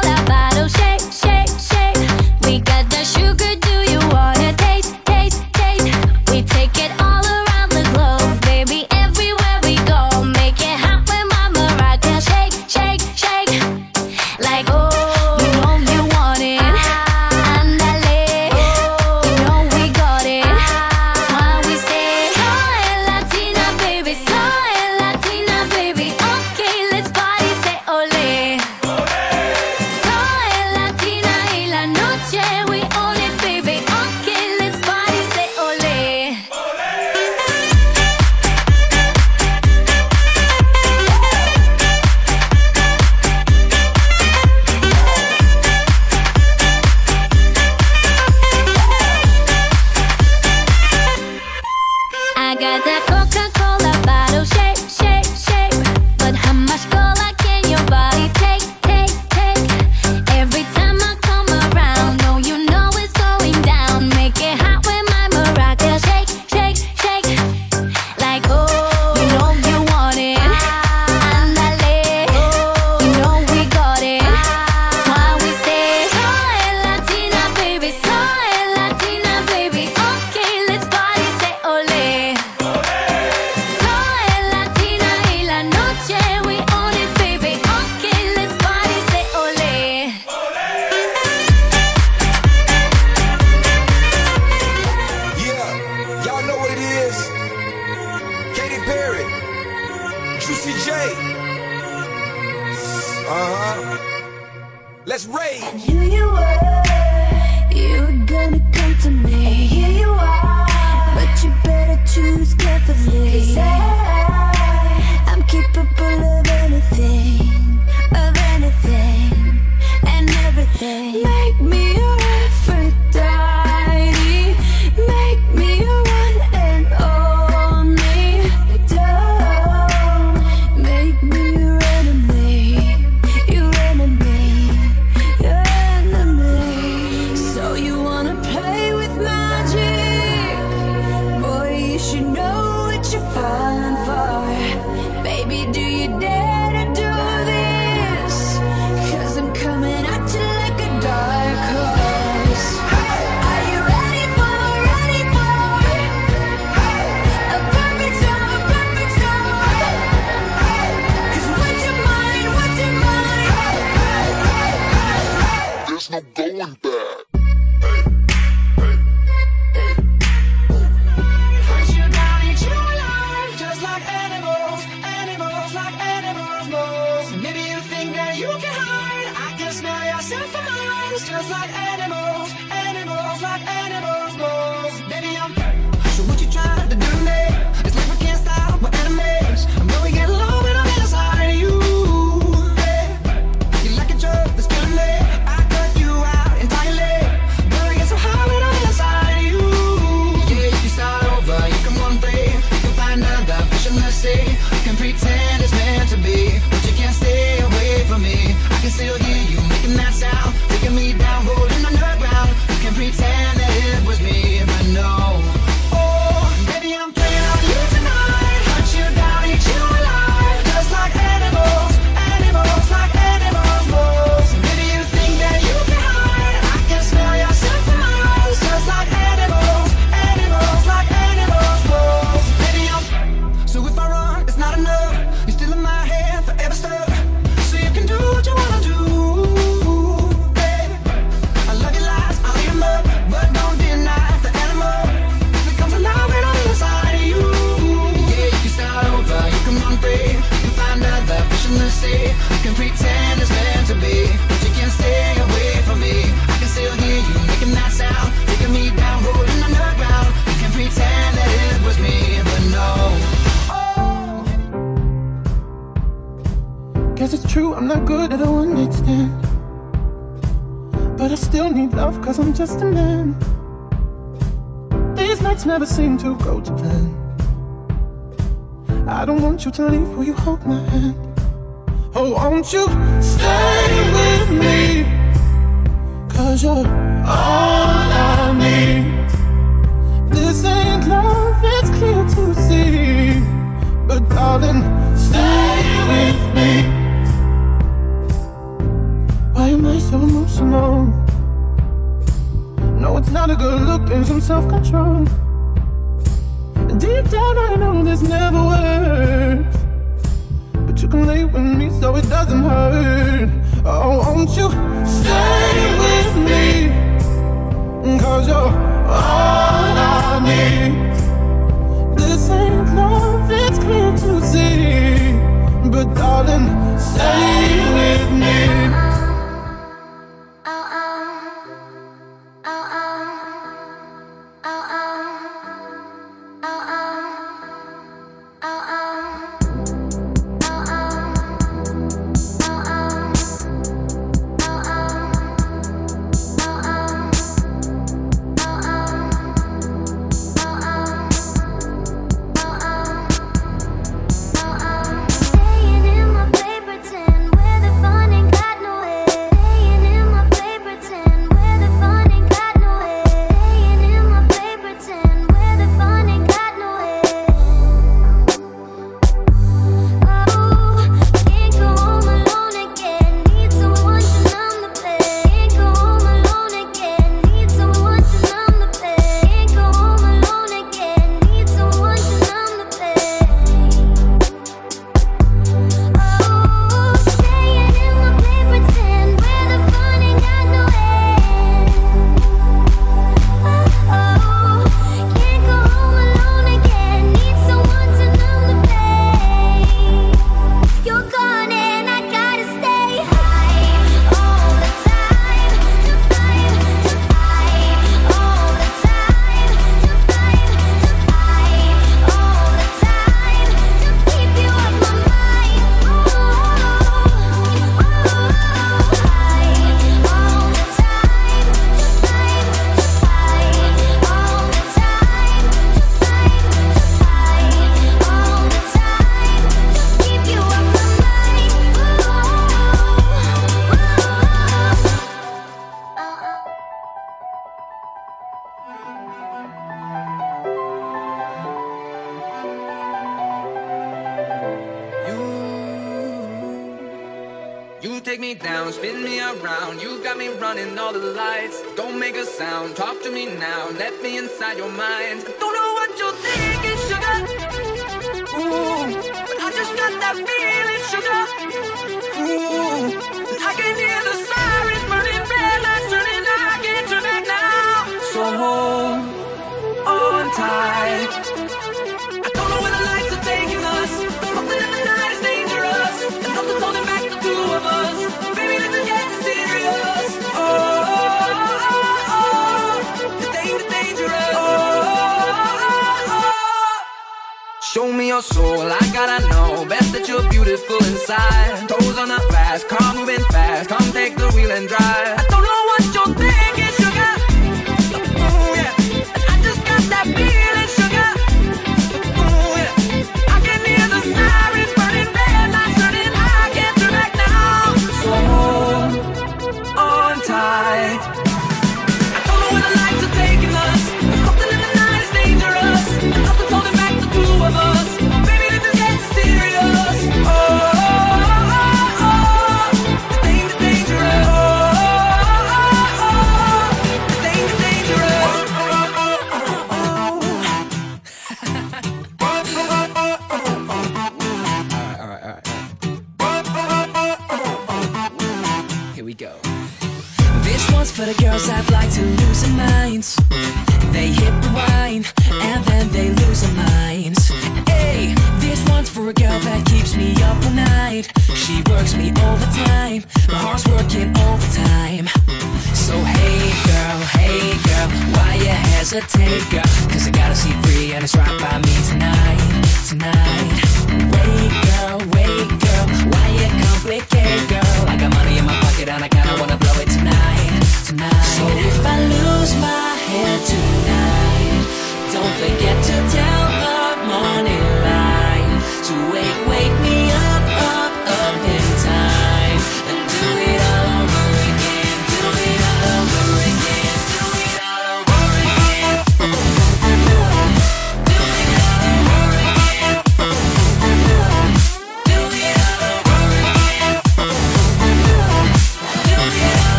to go to plan. I don't want you to leave, will you hold my hand? Oh, won't you stay with me? Cause you're all I need. This ain't love, it's clear to see. But darling, stay with me. Why am I so emotional? No, it's not a good look and some self control. And I know this never works. But you can lay with me so it doesn't hurt. Oh, won't you stay with me? Cause you're all I need. This ain't love, it's clear to see. But darling, stay with me.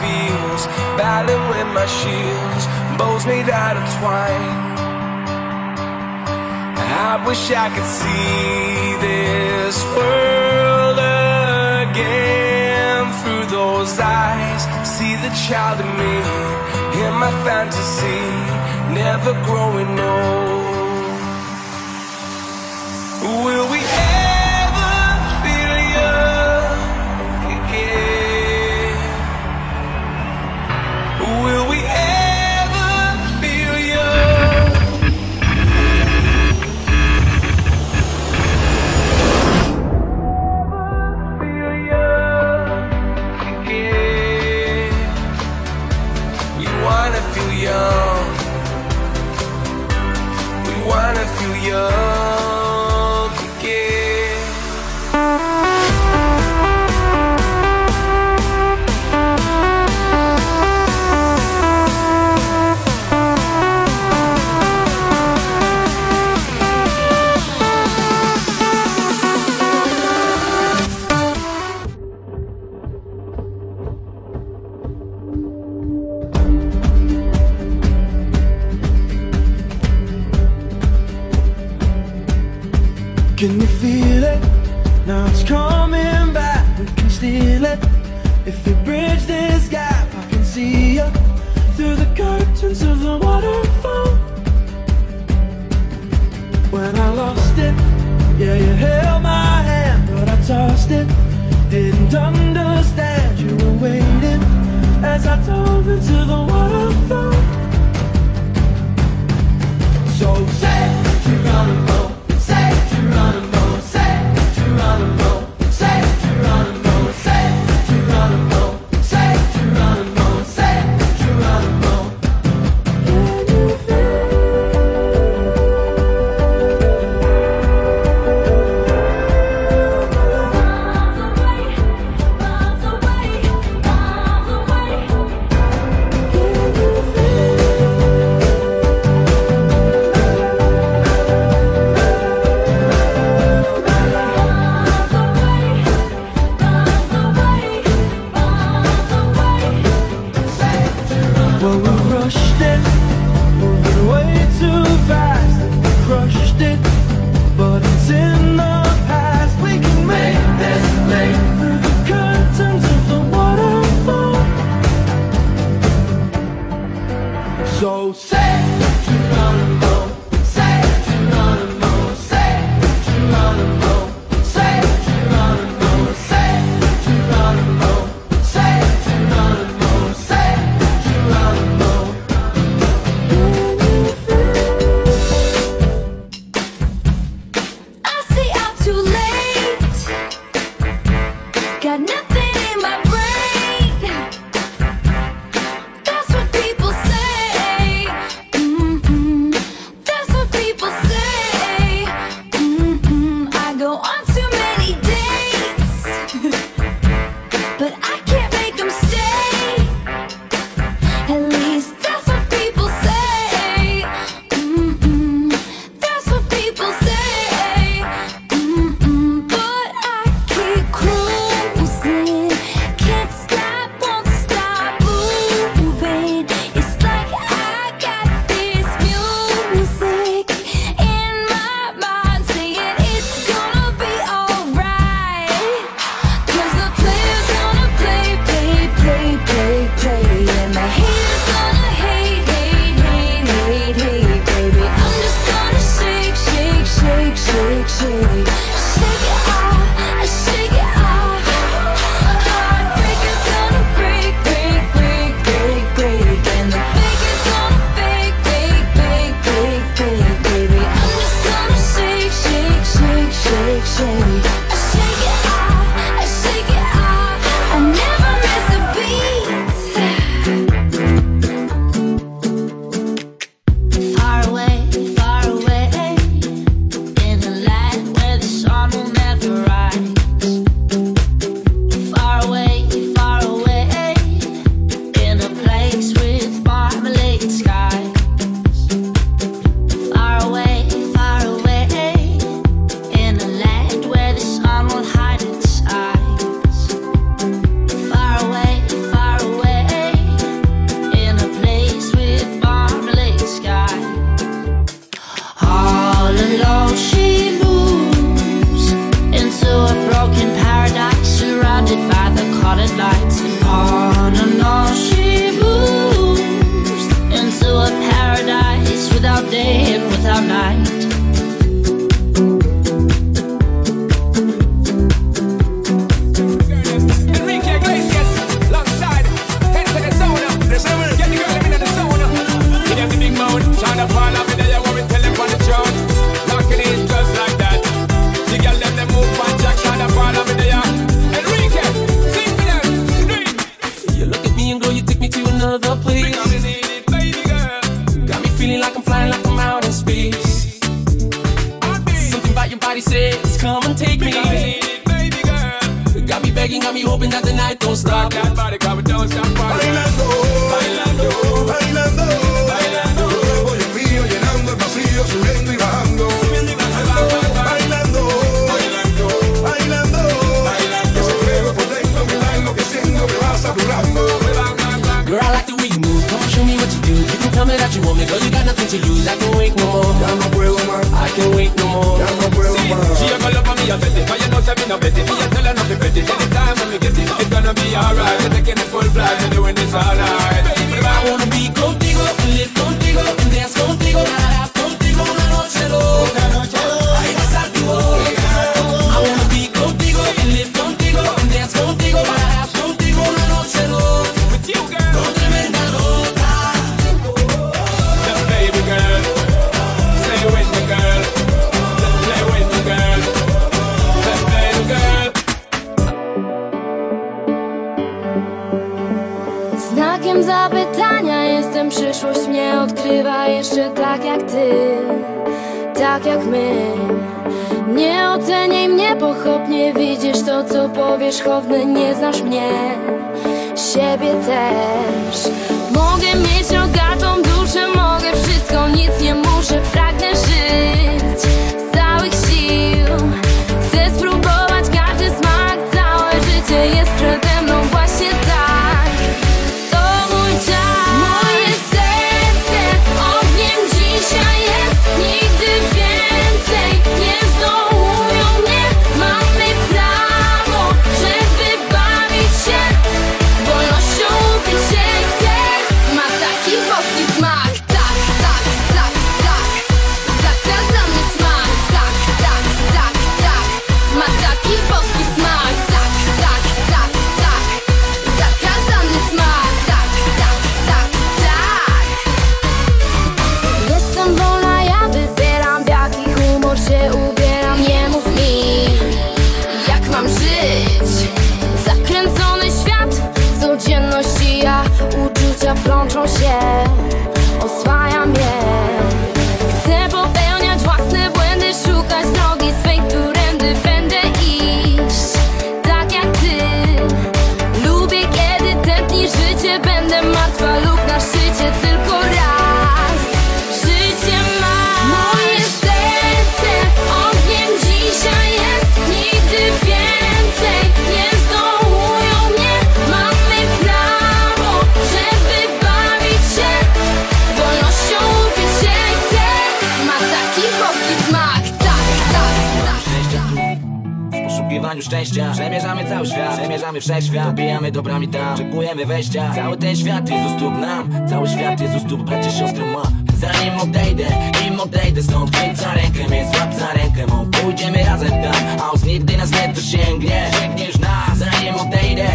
Fields. Battling with my shields, bows made out of twine. I wish I could see this world again through those eyes. See the child in me, hear my fantasy, never growing old. Will poszukiwaniu szczęścia. Przemierzamy cały świat, przemierzamy wszechświat. Dobijamy dobrami tam, czekujemy wejścia. Cały ten świat jest u stóp nam. Cały świat jest u stóp bracie, siostry ma. Zanim odejdę, im odejdę stąd Chwyć za rękę mnie, złap za rękę mą. Pójdziemy razem tam, a nigdy nas nie dosięgnie. Sięgniesz nas, zanim odejdę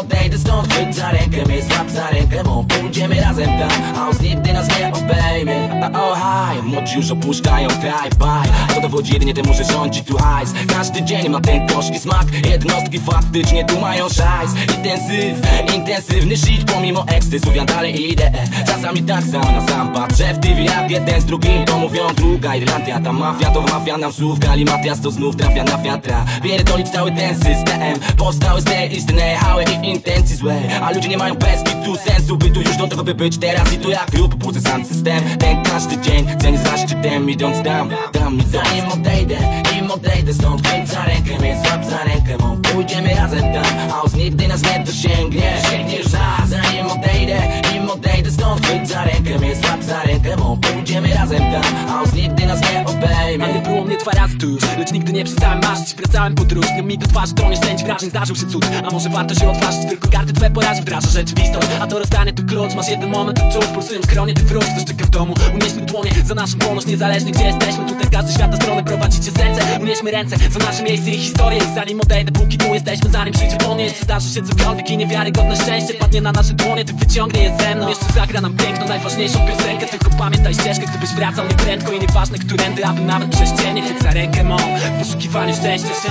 odejdę stąd, chwyć za rękę mnie, złap za rękę mą Pójdziemy razem tam, a nigdy nas nie obejmie oh hi, młodzi już opuszczają kraj, bye. To dowodzi jedynie temu, że rządzi tu hajs. Każdy dzień ma ten gorzki smak. Jednostki faktycznie tu mają szajs. Intensyw, intensywny shit Pomimo ekscesów ja dalej idę. Czasami tak sam na sam patrzę w TV Jak jeden z drugim to mówią druga Irlandia Ta mafia to mafia nam słów Galimatias to znów trafia na wiatra. Pierdolić cały ten system. Powstały z tej hały i intencji złe A ludzie nie mają bez tu sensu By tu już do tego by być teraz. I tu jak lub Budzę sam system. Ten każdy dzień cenię za szczytem. Idąc tam, tam mi zanim odejdę. Im odejdę stąd Chwyć za rękę mnie, złap za rękę mą. Pójdziemy razem tam, os nigdy nas nie dosięgnie Sięgniesz za, zanim odejdę Im odejdę stąd Chwyć za rękę mnie, złap za rękę mą Pójdziemy razem tam, a os nigdy nas nie obejmie. A nie było mnie dwa razy tu Lecz nigdy nie przestałem marzyć Wracałem podróż Nie mi do twarzy to nieszczęść wrażeń Zdarzył się cud. A może warto się odważyć Tylko karty twe porazy wdraża rzeczywistość. A to rozstanie to klucz Masz jeden moment to cud. Pulsują skronie ty wróć czeka w domu. Unieśmy dłonie za naszą wolność Niezależnie gdzie jesteśmy. Tutaj z każdej świata strony Prowadzicie serce. Unieśmy ręce za nasze miejsce i historię. Zanim odejdę Póki tu jesteśmy Zanim przyjdzie po mnie. Zdarzy się cokolwiek I niewiarygodne szczęście. Padnie na nasze dłonie Ty wyciągnie je ze mną Jeszcze zagra nam piękną Najważniejszą piosenkę. Tylko pamiętaj ścieżkę Gdybyś wracał nieprędko I nieważne którędy Aby nawet przez cienie Chwyć za rękę mą. W poszukiwaniu szczęścia się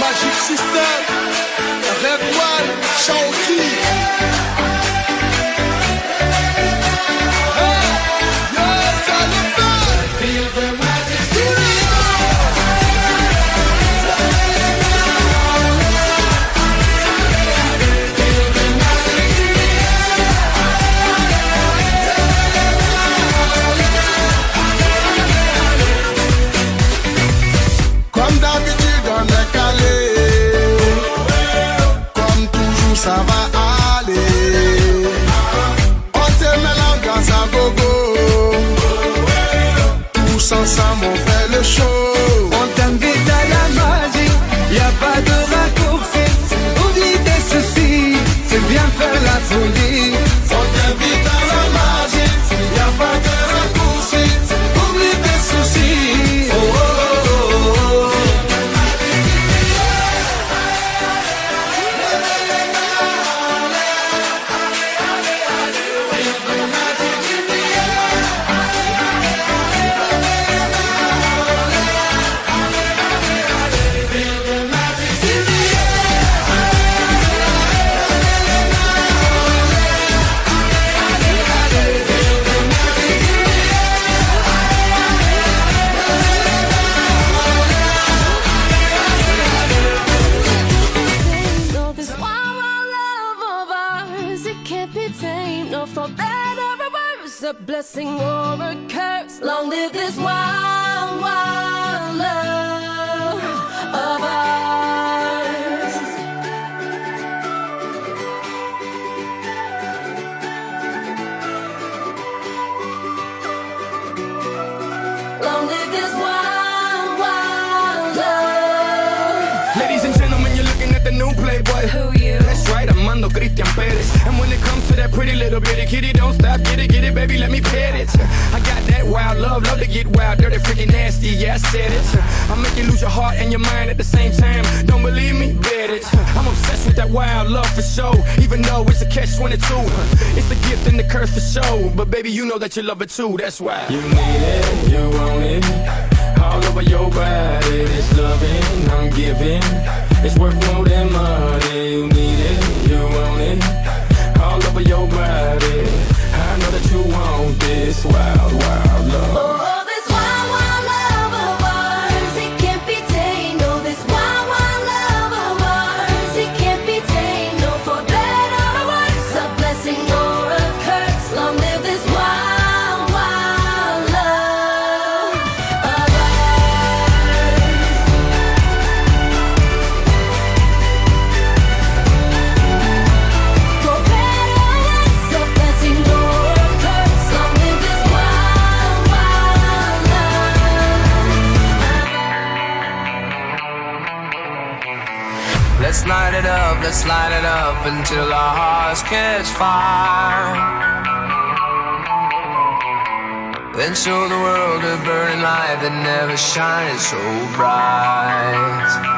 Magic System, Red One, Chaussee. Tous ensemble, to that pretty little bitty kitty. Don't stop, get it, get it, baby, let me pet it. I got that wild love, love to get wild, dirty, freaking nasty. Yeah, I said it. I make you lose your heart and your mind at the same time. Don't believe me? Bet it. I'm obsessed with that wild love for sure. Even though it's a catch 22, it's the gift and the curse for sure. But baby, you know that you love it too. That's why you need it, you want it all over your body. This loving I'm giving, it's worth more than money. You need it, you want it. fire. Then show the world a burning light that never shines so bright.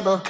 Trouble.